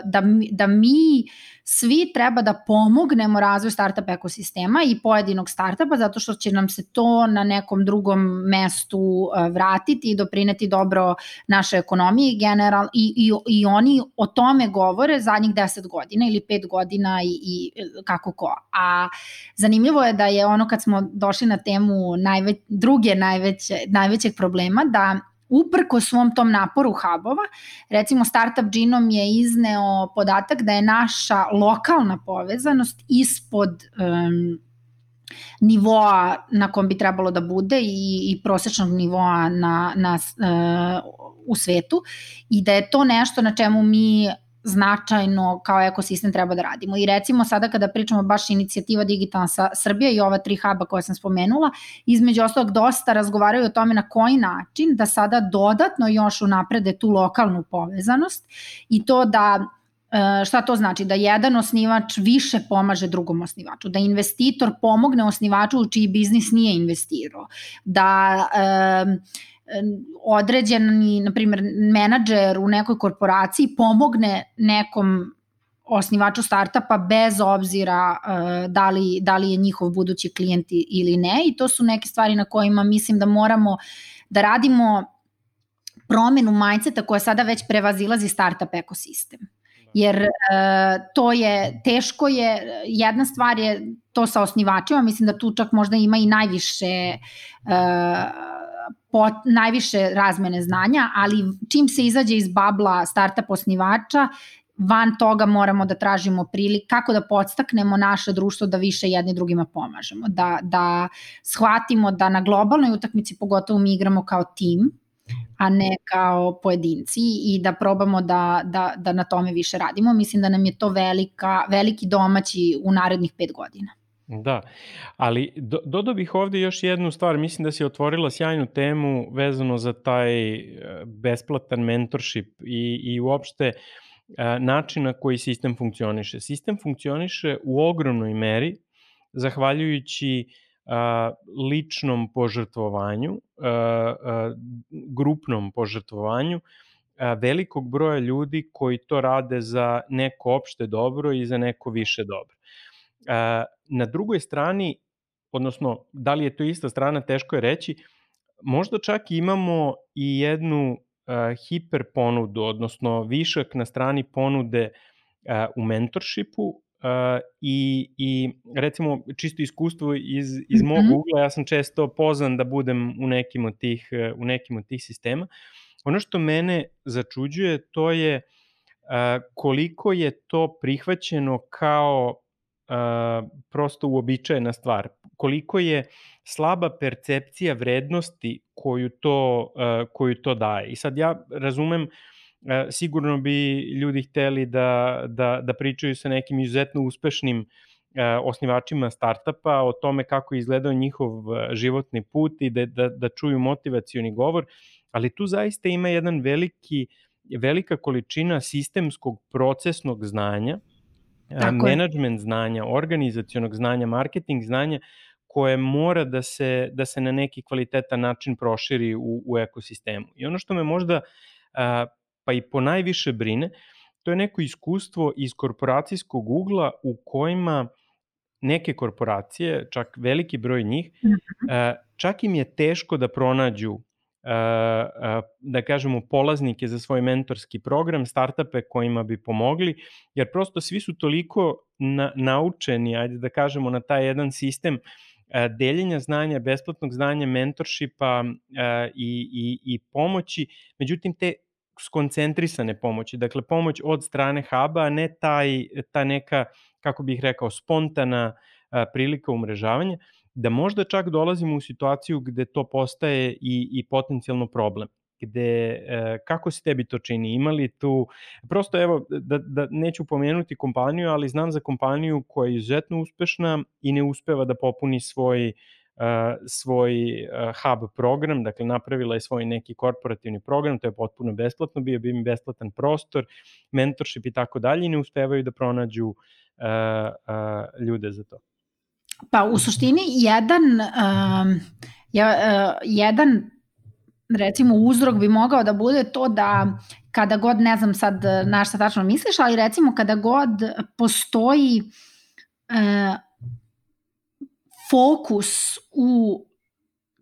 da, da mi svi treba da pomognemo razvoj startup ekosistema i pojedinog startupa zato što će nam se to na nekom drugom mestu uh, vratiti i doprineti dobro naše ekonomije general, i, i, i oni o tome govore zadnjih 10 godina ili 5 godina i, i kako ko. A zanimljivo je da je ono kad smo došli na temu najveć, druge najveće, najvećeg problema da uprko svom tom naporu hubova, recimo Startup Genome je izneo podatak da je naša lokalna povezanost ispod um, nivoa na kom bi trebalo da bude i, i prosečnog nivoa na, na, uh, u svetu i da je to nešto na čemu mi značajno kao ekosistem treba da radimo. I recimo sada kada pričamo baš inicijativa Digitalna Srbija i ova tri huba koja sam spomenula, između ostalog dosta razgovaraju o tome na koji način da sada dodatno još unaprede tu lokalnu povezanost i to da e, šta to znači? Da jedan osnivač više pomaže drugom osnivaču, da investitor pomogne osnivaču u čiji biznis nije investirao, da e, određeni, na primjer, menadžer u nekoj korporaciji pomogne nekom osnivaču startupa bez obzira uh, da, li, da li je njihov budući klijent ili ne i to su neke stvari na kojima mislim da moramo da radimo promenu mindseta koja sada već prevazilazi startup ekosistem. Jer uh, to je, teško je, jedna stvar je to sa osnivačima, mislim da tu čak možda ima i najviše uh, pot, najviše razmene znanja, ali čim se izađe iz babla startup osnivača, van toga moramo da tražimo prilik kako da podstaknemo naše društvo da više jedni drugima pomažemo, da, da shvatimo da na globalnoj utakmici pogotovo mi igramo kao tim, a ne kao pojedinci i da probamo da, da, da na tome više radimo. Mislim da nam je to velika, veliki domaći u narednih pet godina. Da, ali do, dodao bih ovde još jednu stvar, mislim da si otvorila sjajnu temu vezano za taj e, besplatan mentorship i, i uopšte e, način na koji sistem funkcioniše. Sistem funkcioniše u ogromnoj meri zahvaljujući a, ličnom požrtvovanju, a, a, grupnom požrtvovanju a, velikog broja ljudi koji to rade za neko opšte dobro i za neko više dobro. Na drugoj strani, odnosno da li je to ista strana, teško je reći, možda čak imamo i jednu hiper ponudu, odnosno višak na strani ponude u mentorshipu i, i recimo čisto iskustvo iz, iz mog mhm. ugla, ja sam često pozvan da budem u nekim od tih, u nekim od tih sistema. Ono što mene začuđuje to je koliko je to prihvaćeno kao prosto uobičajena stvar. Koliko je slaba percepcija vrednosti koju to, uh, koju to daje. I sad ja razumem, uh, sigurno bi ljudi hteli da, da, da pričaju sa nekim izuzetno uspešnim uh, osnivačima startapa o tome kako je izgledao njihov životni put i da, da, da čuju motivacioni govor, ali tu zaista ima jedan veliki, velika količina sistemskog procesnog znanja management je. znanja, organizacionog znanja, marketing znanja koje mora da se, da se na neki kvalitetan način proširi u, u ekosistemu. I ono što me možda a, pa i po najviše brine, to je neko iskustvo iz korporacijskog ugla u kojima neke korporacije, čak veliki broj njih, mhm. a, čak im je teško da pronađu da kažemo, polaznike za svoj mentorski program, startupe kojima bi pomogli, jer prosto svi su toliko na, naučeni, ajde da kažemo, na taj jedan sistem deljenja znanja, besplatnog znanja, mentorshipa i, i, i pomoći, međutim te skoncentrisane pomoći, dakle pomoć od strane huba, a ne taj, ta neka, kako bih rekao, spontana prilika umrežavanja, da možda čak dolazimo u situaciju gde to postaje i, i potencijalno problem gde, e, kako se tebi to čini? Imali tu, prosto evo, da, da neću pomenuti kompaniju, ali znam za kompaniju koja je izuzetno uspešna i ne uspeva da popuni svoj Uh, svoj uh, hub program, dakle napravila je svoj neki korporativni program, to je potpuno besplatno, bio bi im besplatan prostor, mentorship i tako dalje i ne uspevaju da pronađu ljude za to. Pa u suštini jedan, um, ja, uh, jedan recimo uzrok bi mogao da bude to da kada god, ne znam sad na šta tačno misliš, ali recimo kada god postoji uh, fokus u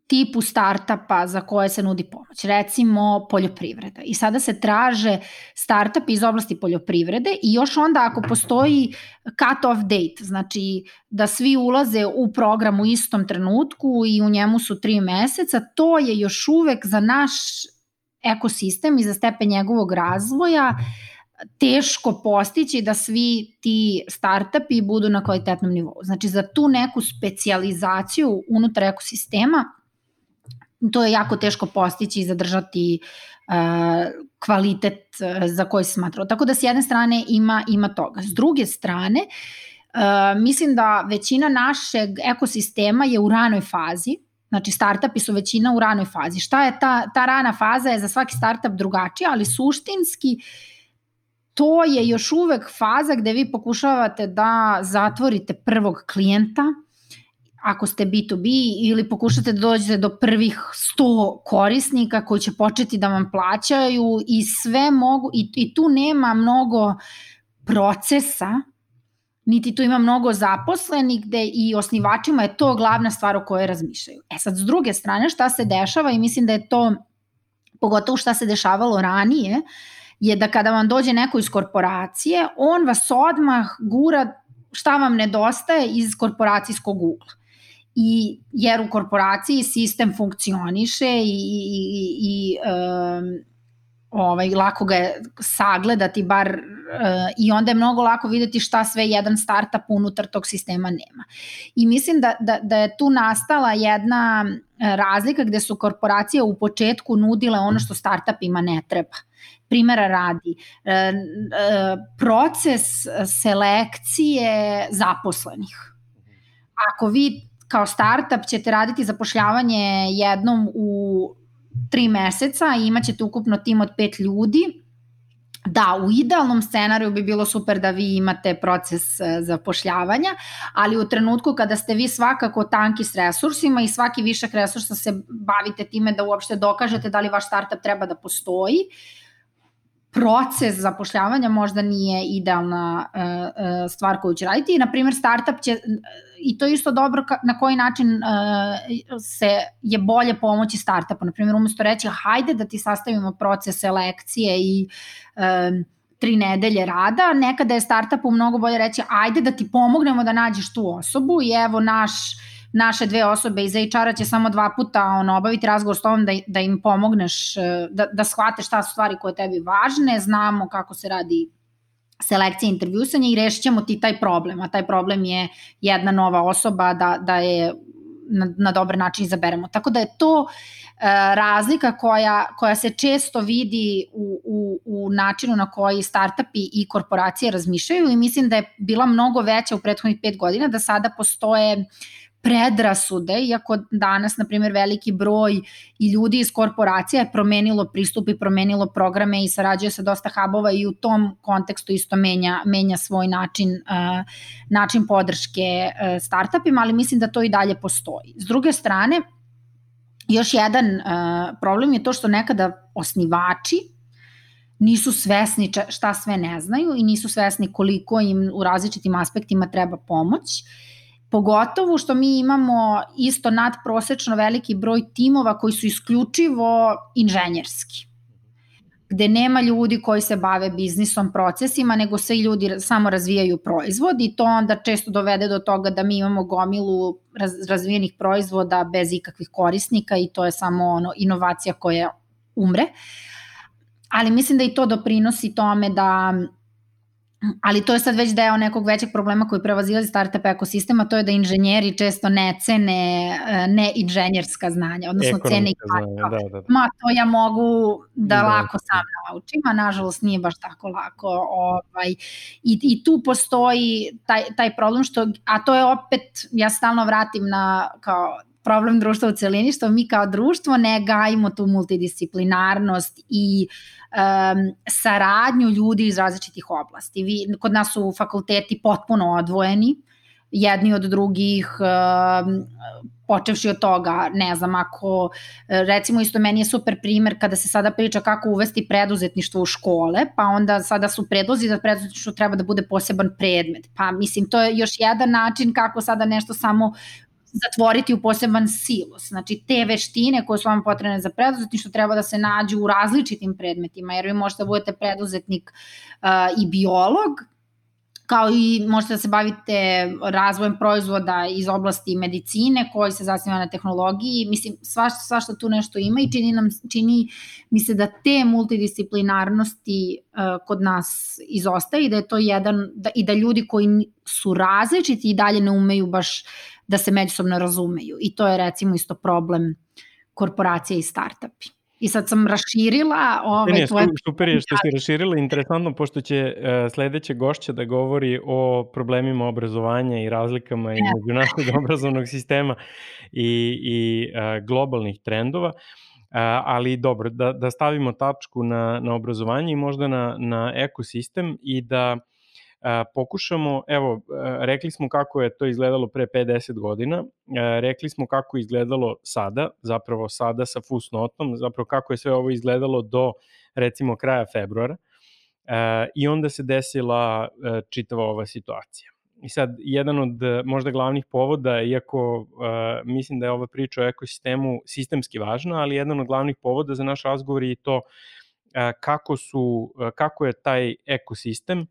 tipu startapa za koje se nudi pomoć, recimo poljoprivreda. I sada se traže startup iz oblasti poljoprivrede i još onda ako postoji cut-off date, znači da svi ulaze u program u istom trenutku i u njemu su tri meseca, to je još uvek za naš ekosistem i za stepen njegovog razvoja teško postići da svi ti startupi budu na kvalitetnom nivou. Znači za tu neku specializaciju unutar ekosistema to je jako teško postići i zadržati uh, kvalitet uh, za koji se smatrao. Tako da s jedne strane ima, ima toga. S druge strane, uh, mislim da većina našeg ekosistema je u ranoj fazi, Znači, startupi su većina u ranoj fazi. Šta je ta, ta rana faza je za svaki startup drugačija, ali suštinski to je još uvek faza gde vi pokušavate da zatvorite prvog klijenta, ako ste B2B ili pokušate da dođete do prvih 100 korisnika koji će početi da vam plaćaju i sve mogu i, i tu nema mnogo procesa, niti tu ima mnogo zaposlenih gde i osnivačima je to glavna stvar o kojoj razmišljaju. E sad, s druge strane, šta se dešava i mislim da je to, pogotovo šta se dešavalo ranije, je da kada vam dođe neko iz korporacije, on vas odmah gura šta vam nedostaje iz korporacijskog ugla. I, jer u korporaciji sistem funkcioniše i, i, i, um, ovaj, lako ga je sagledati bar uh, i onda je mnogo lako videti šta sve jedan startup unutar tog sistema nema. I mislim da, da, da je tu nastala jedna razlika gde su korporacije u početku nudile ono što startupima ne treba. Primera radi, uh, uh, proces selekcije zaposlenih. Ako vi kao startup ćete raditi zapošljavanje jednom u tri meseca i imaćete ukupno tim od pet ljudi. Da, u idealnom scenariju bi bilo super da vi imate proces e, zapošljavanja, ali u trenutku kada ste vi svakako tanki s resursima i svaki višak resursa se bavite time da uopšte dokažete da li vaš startup treba da postoji, proces zapošljavanja možda nije idealna uh, uh, stvar koju će raditi i na primjer startup će i to je isto dobro ka, na koji način uh, se je bolje pomoći startupu. Na primjer, umesto reći hajde da ti sastavimo proces selekcije i uh, tri nedelje rada, nekada je startupu mnogo bolje reći ajde da ti pomognemo da nađeš tu osobu i evo naš naše dve osobe iz HR-a će samo dva puta ono, obaviti razgovor s tobom da, da im pomogneš, da, da shvate šta su stvari koje tebi važne, znamo kako se radi selekcija intervjusanja i rešit ćemo ti taj problem, a taj problem je jedna nova osoba da, da je na, na dobar način izaberemo. Tako da je to e, razlika koja, koja se često vidi u, u, u načinu na koji startupi i korporacije razmišljaju i mislim da je bila mnogo veća u prethodnih pet godina, da sada postoje predrasude, iako danas, na primjer, veliki broj i ljudi iz korporacija je promenilo pristup i promenilo programe i sarađuje sa dosta hubova i u tom kontekstu isto menja, menja svoj način, uh, način podrške uh, startupima, ali mislim da to i dalje postoji. S druge strane, još jedan uh, problem je to što nekada osnivači nisu svesni šta sve ne znaju i nisu svesni koliko im u različitim aspektima treba pomoć Pogotovo što mi imamo isto nadprosečno veliki broj timova koji su isključivo inženjerski gde nema ljudi koji se bave biznisom, procesima, nego sve ljudi samo razvijaju proizvod i to onda često dovede do toga da mi imamo gomilu raz, razvijenih proizvoda bez ikakvih korisnika i to je samo ono inovacija koja umre. Ali mislim da i to doprinosi tome da ali to je sad već deo nekog većeg problema koji prevazilazi startup ekosistema, to je da inženjeri često ne cene e, ne inženjerska znanja, odnosno Ekonomika cene i znanja, da, da, da. Ma to ja mogu da, da lako sam naučim, a nažalost nije baš tako lako. Ovaj, i, I tu postoji taj, taj problem što, a to je opet, ja stalno vratim na kao problem društva u celini, što mi kao društvo ne gajimo tu multidisciplinarnost i um, saradnju ljudi iz različitih oblasti. Vi, kod nas su fakulteti potpuno odvojeni, jedni od drugih, um, počevši od toga, ne znam, ako, recimo isto meni je super primer kada se sada priča kako uvesti preduzetništvo u škole, pa onda sada su predlozi da preduzetništvo treba da bude poseban predmet. Pa mislim, to je još jedan način kako sada nešto samo zatvoriti u poseban silos. Znači, te veštine koje su vam potrebne za preduzetništvo treba da se nađu u različitim predmetima, jer vi možete da budete preduzetnik uh, i biolog, kao i možete da se bavite razvojem proizvoda iz oblasti medicine koji se zasniva na tehnologiji. Mislim, svašta, svašta tu nešto ima i čini, nam, čini mi se da te multidisciplinarnosti uh, kod nas izostaje i da je to jedan, da, i da ljudi koji su različiti i dalje ne umeju baš da se međusobno razumeju. I to je recimo isto problem korporacije i startupi. I sad sam raširila ovaj ne, ne, tvoje... Super je što si raširila, interesantno, pošto će uh, sledeće gošća da govori o problemima obrazovanja i razlikama ne. između našeg obrazovnog sistema i, i uh, globalnih trendova. Uh, ali dobro, da, da stavimo tačku na, na obrazovanje i možda na, na ekosistem i da uh, pokušamo, evo, rekli smo kako je to izgledalo pre 50 godina, rekli smo kako je izgledalo sada, zapravo sada sa fusnotom, zapravo kako je sve ovo izgledalo do recimo kraja februara. I onda se desila čitava ova situacija. I sad, jedan od možda glavnih povoda, iako uh, mislim da je ova priča o ekosistemu sistemski važna, ali jedan od glavnih povoda za naš razgovor je to uh, kako, su, uh, kako je taj ekosistem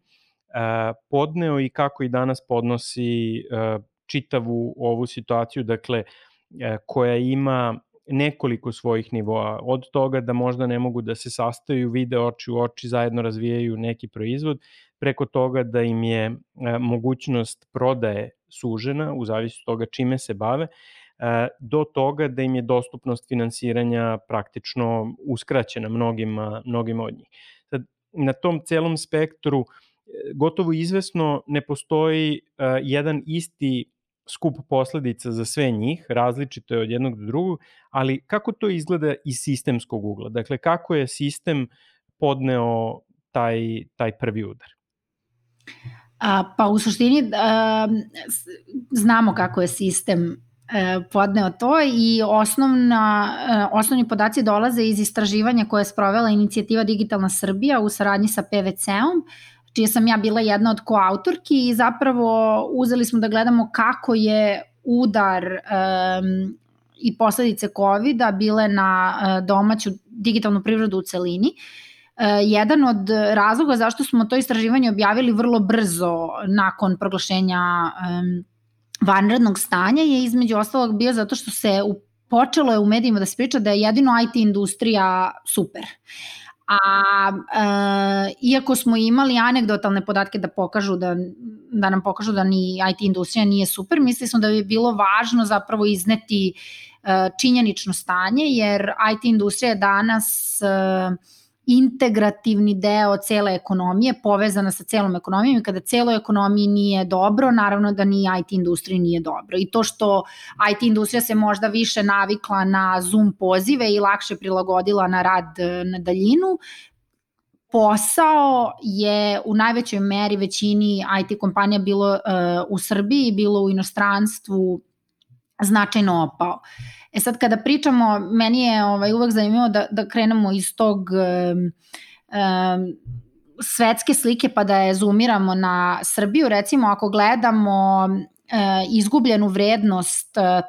podneo i kako i danas podnosi uh, čitavu ovu situaciju, dakle, uh, koja ima nekoliko svojih nivoa, od toga da možda ne mogu da se sastaju, vide oči u oči, zajedno razvijaju neki proizvod, preko toga da im je e, mogućnost prodaje sužena u od toga čime se bave, e, do toga da im je dostupnost finansiranja praktično uskraćena mnogima, mnogima od njih. Sad, na tom celom spektru e, gotovo izvesno ne postoji jedan isti skup posledica za sve njih, različito je od jednog do drugog, ali kako to izgleda iz sistemskog ugla? Dakle, kako je sistem podneo taj, taj prvi udar? A, pa u suštini a, znamo kako je sistem e, podneo to i osnovna, e, osnovni podaci dolaze iz istraživanja koje je sprovela inicijativa Digitalna Srbija u saradnji sa PVC-om, čija sam ja bila jedna od koautorki i zapravo uzeli smo da gledamo kako je udar um, i posledice COVID-a bile na uh, domaću digitalnu privredu u celini. Uh, jedan od razloga zašto smo to istraživanje objavili vrlo brzo nakon proglašenja um, vanrednog stanja je između ostalog bio zato što se u, počelo je u medijima da se priča da je jedino IT industrija super. Uh, A e, iako smo imali anegdotalne podatke da pokažu da, da nam pokažu da ni IT industrija nije super, mislili smo da bi bilo važno zapravo izneti e, činjenično stanje, jer IT industrija danas e, integrativni deo cele ekonomije, povezana sa celom ekonomijom i kada celoj ekonomiji nije dobro, naravno da ni IT industriji nije dobro. I to što IT industrija se možda više navikla na Zoom pozive i lakše prilagodila na rad e, na daljinu, posao je u najvećoj meri većini IT kompanija bilo uh, u Srbiji, bilo u inostranstvu značajno opao. E sad kada pričamo, meni je ovaj, uvek zanimljivo da, da krenemo iz tog um, um, svetske slike pa da je zoomiramo na Srbiju. Recimo ako gledamo uh, izgubljenu vrednost uh,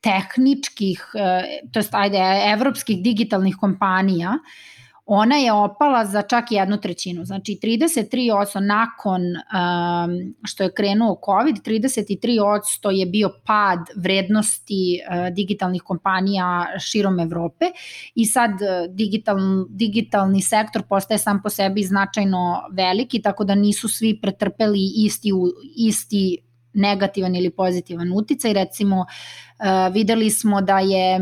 tehničkih, uh, to jest ajde, evropskih digitalnih kompanija, uh, ona je opala za čak jednu trećinu. Znači 33% nakon um, što je krenuo COVID, 33% je bio pad vrednosti uh, digitalnih kompanija širom Evrope i sad uh, digital, digitalni sektor postaje sam po sebi značajno veliki, tako da nisu svi pretrpeli isti, isti negativan ili pozitivan uticaj. Recimo, uh, videli smo da je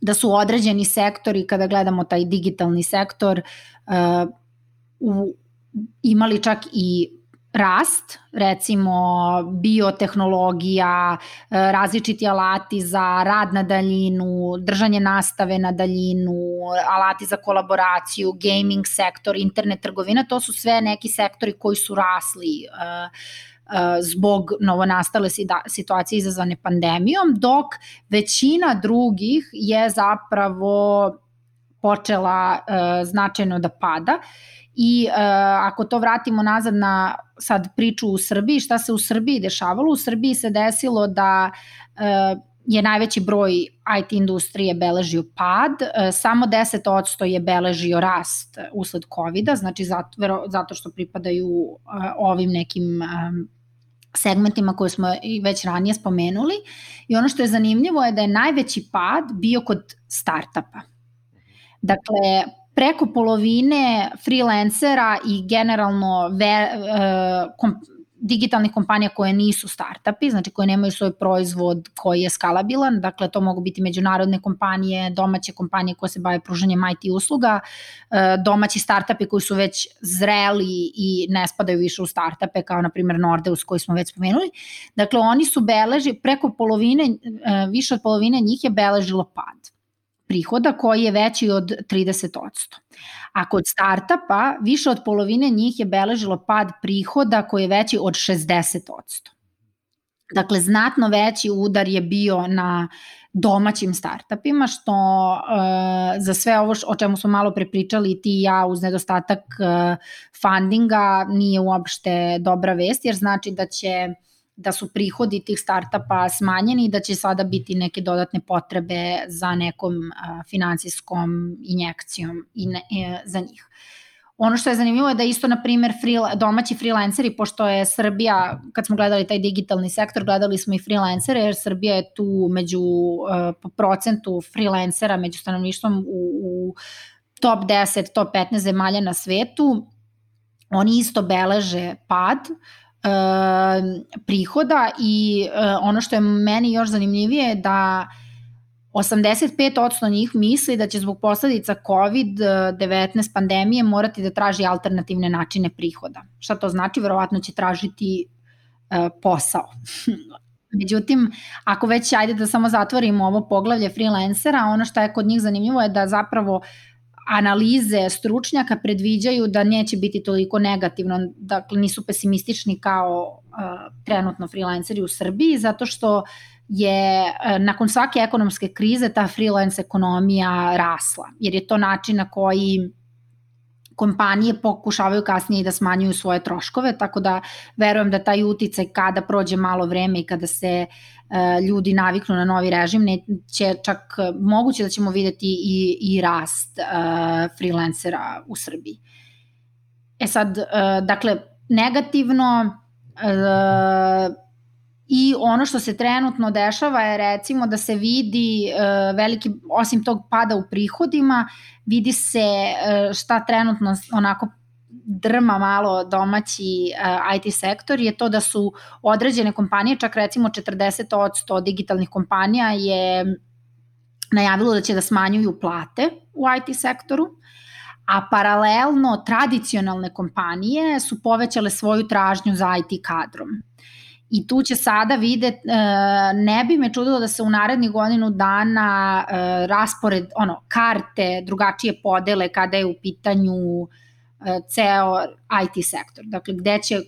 da su određeni sektori, kada gledamo taj digitalni sektor, uh, u, imali čak i rast, recimo biotehnologija, uh, različiti alati za rad na daljinu, držanje nastave na daljinu, alati za kolaboraciju, gaming sektor, internet trgovina, to su sve neki sektori koji su rasli uh, zbog novonastale situacije izazvane pandemijom, dok većina drugih je zapravo počela značajno da pada i ako to vratimo nazad na sad priču u Srbiji, šta se u Srbiji dešavalo? U Srbiji se desilo da je najveći broj IT industrije beležio pad, samo 10% je beležio rast usled COVID-a, znači zato, zato što pripadaju ovim nekim segmentima koje smo i već ranije spomenuli i ono što je zanimljivo je da je najveći pad bio kod startapa. Dakle, preko polovine freelancera i generalno ve, uh, kom, digitalnih kompanija koje nisu startupi, znači koje nemaju svoj proizvod koji je skalabilan, dakle to mogu biti međunarodne kompanije, domaće kompanije koje se bave pružanjem IT usluga, e, domaći startupi koji su već zreli i ne spadaju više u startupe kao na primjer Nordeus koji smo već spomenuli. Dakle oni su beleži, preko polovine, e, više od polovine njih je beležilo pad prihoda koji je veći od 30%. A kod startapa više od polovine njih je beležilo pad prihoda koji je veći od 60%. Dakle, znatno veći udar je bio na domaćim startupima, što uh, za sve ovo o čemu smo malo prepričali ti i ja uz nedostatak uh, fundinga nije uopšte dobra vest, jer znači da će da su prihodi tih startupa smanjeni i da će sada biti neke dodatne potrebe za nekom finansijskom injekcijom i ne, e, za njih. Ono što je zanimljivo je da isto, na primer, free, domaći freelanceri, pošto je Srbija, kad smo gledali taj digitalni sektor, gledali smo i freelancere, jer Srbija je tu među, uh, po procentu freelancera među stanovništvom u, u top 10, top 15 zemalja na svetu. Oni isto beleže pad, uh, prihoda i uh, ono što je meni još zanimljivije je da 85% njih misli da će zbog posledica COVID-19 pandemije morati da traži alternativne načine prihoda. Šta to znači? Verovatno će tražiti uh, posao. Međutim, ako već ajde da samo zatvorimo ovo poglavlje freelancera, ono što je kod njih zanimljivo je da zapravo analize stručnjaka predviđaju da neće biti toliko negativno, dakle nisu pesimistični kao uh, trenutno freelanceri u Srbiji, zato što je e, nakon svake ekonomske krize ta freelance ekonomija rasla, jer je to način na koji kompanije pokušavaju kasnije da smanjuju svoje troškove, tako da verujem da taj uticaj kada prođe malo vreme i kada se uh, ljudi naviknu na novi režim, ne, će čak moguće da ćemo videti i, i rast uh, freelancera u Srbiji. E sad, uh, dakle, negativno uh, I ono što se trenutno dešava je recimo da se vidi uh, veliki, osim tog pada u prihodima, vidi se uh, šta trenutno onako drma malo domaći uh, IT sektor je to da su određene kompanije, čak recimo 40% digitalnih kompanija je najavilo da će da smanjuju plate u IT sektoru, a paralelno tradicionalne kompanije su povećale svoju tražnju za IT kadrom. I tu će sada videti, e, ne bi me čudilo da se u narednih godinu dana e, raspored, ono, karte drugačije podele kada je u pitanju e, ceo IT sektor. Dakle, gde će,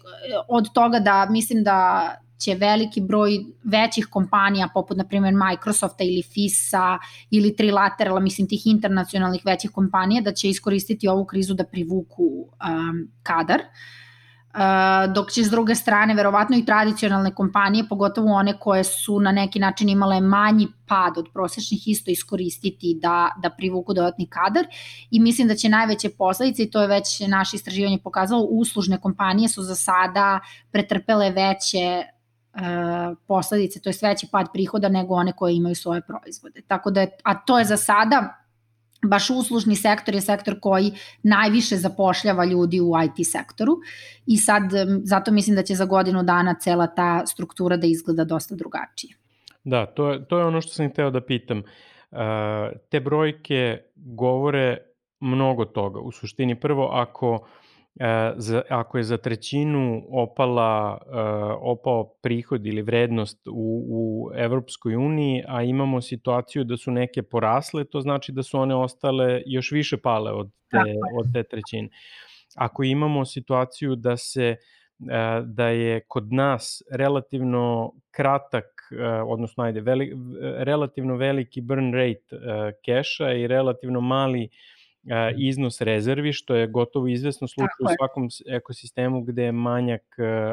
od toga da mislim da će veliki broj većih kompanija poput na primjer Microsofta ili FISA ili Trilaterala, mislim tih internacionalnih većih kompanija da će iskoristiti ovu krizu da privuku um, kadar. Uh, dok će s druge strane verovatno i tradicionalne kompanije, pogotovo one koje su na neki način imale manji pad od prosečnih isto iskoristiti da, da privuku dodatni kadar i mislim da će najveće posledice, i to je već naše istraživanje pokazalo, uslužne kompanije su za sada pretrpele veće uh, posledice, to je veći pad prihoda nego one koje imaju svoje proizvode. Tako da je, a to je za sada baš uslužni sektor je sektor koji najviše zapošljava ljudi u IT sektoru i sad zato mislim da će za godinu dana cela ta struktura da izgleda dosta drugačije. Da, to je, to je ono što sam hteo da pitam. Uh, te brojke govore mnogo toga. U suštini prvo ako E, za, ako je za trećinu opala, e, opao prihod ili vrednost u, u Evropskoj uniji, a imamo situaciju da su neke porasle, to znači da su one ostale još više pale od te, od te trećine. Ako imamo situaciju da se e, da je kod nas relativno kratak, odnosno ajde, veli, relativno veliki burn rate keša i relativno mali uh, iznos rezervi, što je gotovo izvesno slučaj u svakom ekosistemu gde je manjak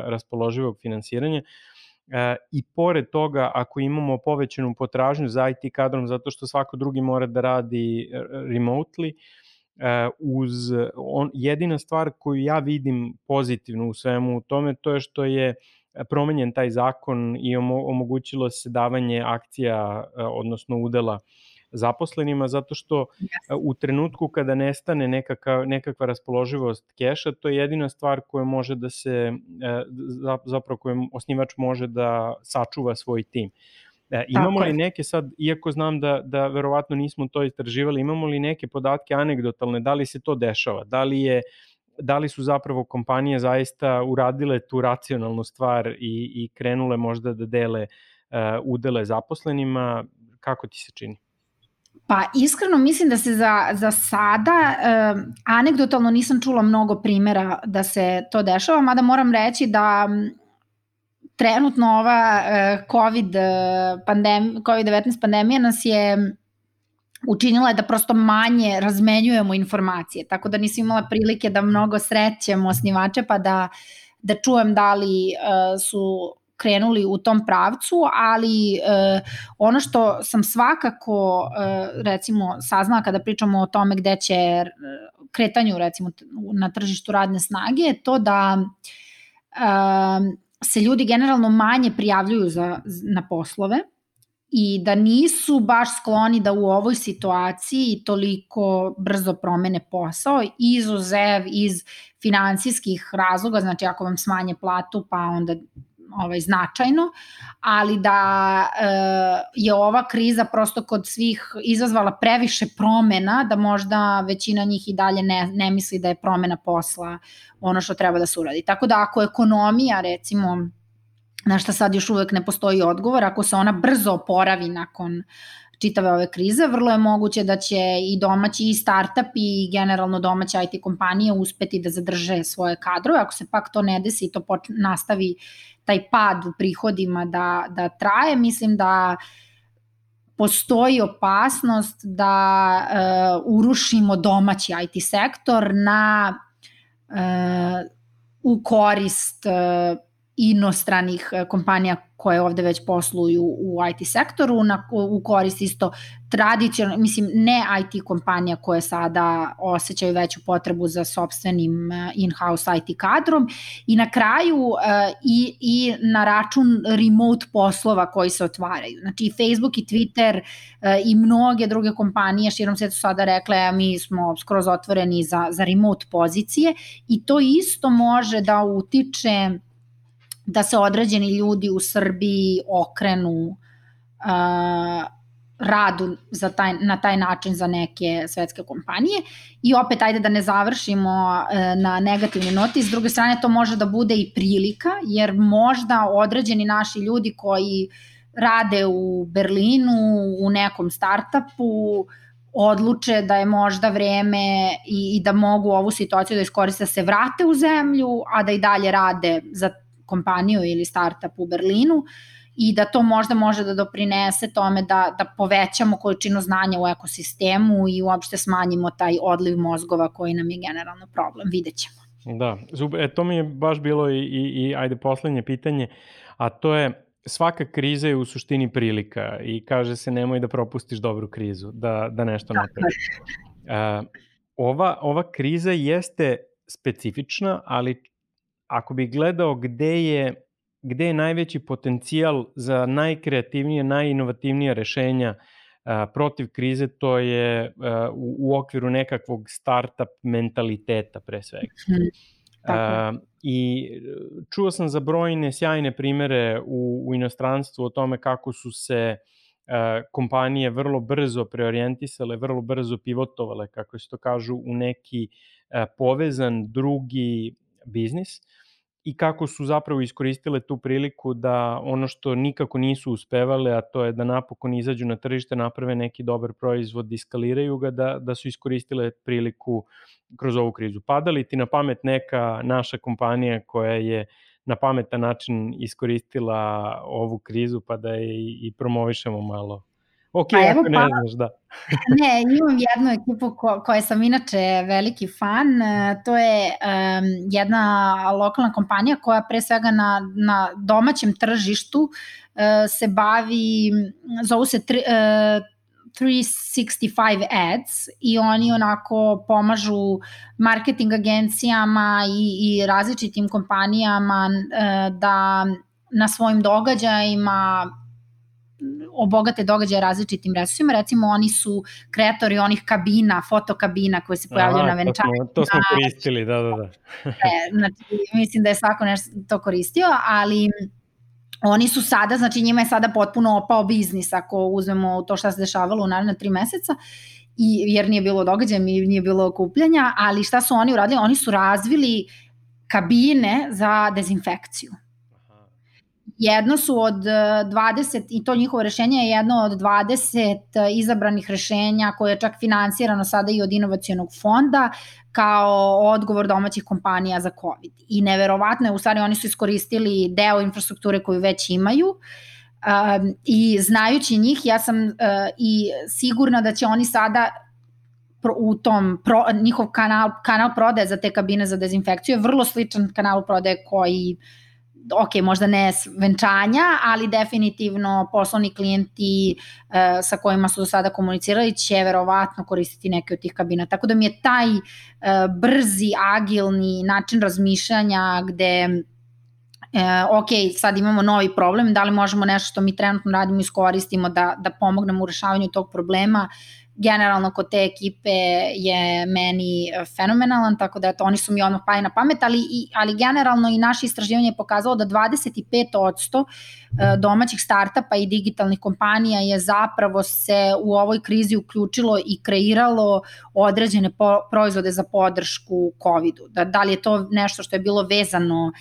raspoloživog finansiranja. I pored toga, ako imamo povećanu potražnju za IT kadrom, zato što svako drugi mora da radi remotely, uz on, jedina stvar koju ja vidim pozitivno u svemu tome, to je što je promenjen taj zakon i omogućilo se davanje akcija, odnosno udela uh, zaposlenima, zato što yes. u trenutku kada nestane nekaka, nekakva raspoloživost keša, to je jedina stvar koja može da se, e, zapravo kojom osnivač može da sačuva svoj tim. E, imamo li neke sad, iako znam da, da verovatno nismo to istraživali, imamo li neke podatke anegdotalne, da li se to dešava, da li je da li su zapravo kompanije zaista uradile tu racionalnu stvar i, i krenule možda da dele uh, udele zaposlenima, kako ti se čini? Pa iskreno mislim da se za, za sada, eh, anegdotalno nisam čula mnogo primera da se to dešava, mada moram reći da trenutno ova COVID, pandem, COVID-19 pandemija nas je učinila je da prosto manje razmenjujemo informacije, tako da nisam imala prilike da mnogo srećem osnivače pa da, da čujem da li uh, su krenuli u tom pravcu, ali uh, ono što sam svakako uh, recimo saznala kada pričamo o tome gde će kretanju recimo na tržištu radne snage je to da uh, se ljudi generalno manje prijavljuju za, na poslove, i da nisu baš skloni da u ovoj situaciji toliko brzo promene posao, izuzev iz finansijskih razloga, znači ako vam smanje platu pa onda ovaj, značajno, ali da e, je ova kriza prosto kod svih izazvala previše promena, da možda većina njih i dalje ne, ne misli da je promena posla ono što treba da se uradi. Tako da ako ekonomija recimo na šta sad još uvek ne postoji odgovor, ako se ona brzo oporavi nakon čitave ove krize, vrlo je moguće da će i domaći i startup i generalno domaće IT kompanije uspeti da zadrže svoje kadrove. Ako se pak to ne desi i to nastavi taj pad u prihodima da, da traje, mislim da postoji opasnost da uh, urušimo domaći IT sektor na uh, u korist uh, inostranih e, kompanija koje ovde već posluju u IT sektoru, na, u korist isto tradicionalno, mislim, ne IT kompanija koje sada osjećaju veću potrebu za sobstvenim e, in-house IT kadrom i na kraju e, i, i na račun remote poslova koji se otvaraju. Znači i Facebook i Twitter i mnoge druge kompanije širom sveta su sada rekle mi smo skroz otvoreni za, za remote pozicije i to isto može da utiče da se određeni ljudi u Srbiji okrenu uh, radu za taj, na taj način za neke svetske kompanije. I opet ajde da ne završimo uh, na negativni noti, s druge strane to može da bude i prilika jer možda određeni naši ljudi koji rade u Berlinu u nekom startupu odluče da je možda vreme i, i da mogu ovu situaciju da iskoriste da se vrate u zemlju, a da i dalje rade za kompaniju ili startup u Berlinu i da to možda može da doprinese tome da, da povećamo količinu znanja u ekosistemu i uopšte smanjimo taj odliv mozgova koji nam je generalno problem. Videćemo. Da, e, to mi je baš bilo i, i, i ajde poslednje pitanje, a to je svaka kriza je u suštini prilika i kaže se nemoj da propustiš dobru krizu, da, da nešto napraviš. Uh, ova, ova kriza jeste specifična, ali ako bi gledao gde je, gde je najveći potencijal za najkreativnije, najinovativnije rešenja a, protiv krize, to je a, u, u okviru nekakvog startup mentaliteta pre svega. Mm, a, I čuo sam za brojne sjajne primere u, u inostranstvu o tome kako su se kompanije vrlo brzo preorijentisale, vrlo brzo pivotovale, kako se to kažu, u neki povezan drugi biznis i kako su zapravo iskoristile tu priliku da ono što nikako nisu uspevale, a to je da napokon izađu na tržište, naprave neki dobar proizvod, iskaliraju ga, da, da su iskoristile priliku kroz ovu krizu. Pada li ti na pamet neka naša kompanija koja je na pametan način iskoristila ovu krizu pa da je i promovišemo malo Ok, pa ako ne pa, znaš, da. ne, imam jednu ekipu ko, koje sam inače veliki fan, e, to je um, jedna lokalna kompanija koja pre svega na, na domaćem tržištu uh, se bavi, zovu se tri, uh, 365 ads i oni onako pomažu marketing agencijama i, i različitim kompanijama uh, da na svojim događajima obogate događaje različitim resursima. Recimo, oni su kreatori onih kabina, fotokabina koje se pojavljaju Aha, na venčanju. To smo, to smo koristili, da, da, da. e, znači, mislim da je svako nešto to koristio, ali oni su sada, znači njima je sada potpuno opao biznis ako uzmemo to šta se dešavalo u naredne tri meseca, i, jer nije bilo događaja, nije bilo okupljanja, ali šta su oni uradili? Oni su razvili kabine za dezinfekciju jedno su od 20, i to njihovo rešenje je jedno od 20 izabranih rešenja koje je čak finansirano sada i od inovacijonog fonda kao odgovor domaćih kompanija za COVID. I neverovatno je, u stvari oni su iskoristili deo infrastrukture koju već imaju, Um, I znajući njih, ja sam uh, i sigurna da će oni sada pro, u tom, pro, njihov kanal, kanal prodaje za te kabine za dezinfekciju je vrlo sličan kanal prodaje koji ok, možda ne venčanja, ali definitivno poslovni klijenti uh, sa kojima su do sada komunicirali će verovatno koristiti neke od tih kabina. Tako da mi je taj uh, brzi, agilni način razmišljanja gde e, ok, sad imamo novi problem, da li možemo nešto što mi trenutno radimo iskoristimo da, da pomognemo u rešavanju tog problema, generalno kod te ekipe je meni fenomenalan, tako da eto, oni su mi odmah pali na pamet, ali, i, ali generalno i naše istraživanje je pokazalo da 25% e, domaćih startupa i digitalnih kompanija je zapravo se u ovoj krizi uključilo i kreiralo određene po, proizvode za podršku COVID-u. Da, da li je to nešto što je bilo vezano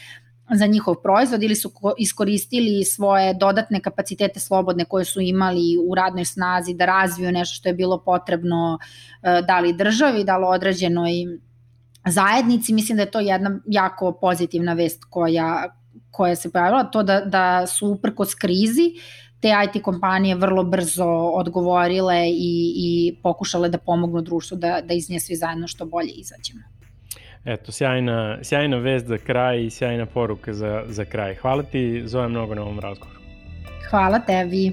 za njihov proizvod ili su iskoristili svoje dodatne kapacitete slobodne koje su imali u radnoj snazi da razviju nešto što je bilo potrebno e, da li državi, da li određenoj zajednici. Mislim da je to jedna jako pozitivna vest koja, koja se pojavila, to da, da su uprkos krizi te IT kompanije vrlo brzo odgovorile i, i pokušale da pomognu društvu da, da iz nje svi zajedno što bolje izađemo. Eto, sjajna, sjajna vest za kraj i sjajna poruka za, za kraj. Hvala ti, Zoja, mnogo na ovom razgovoru. Hvala tebi.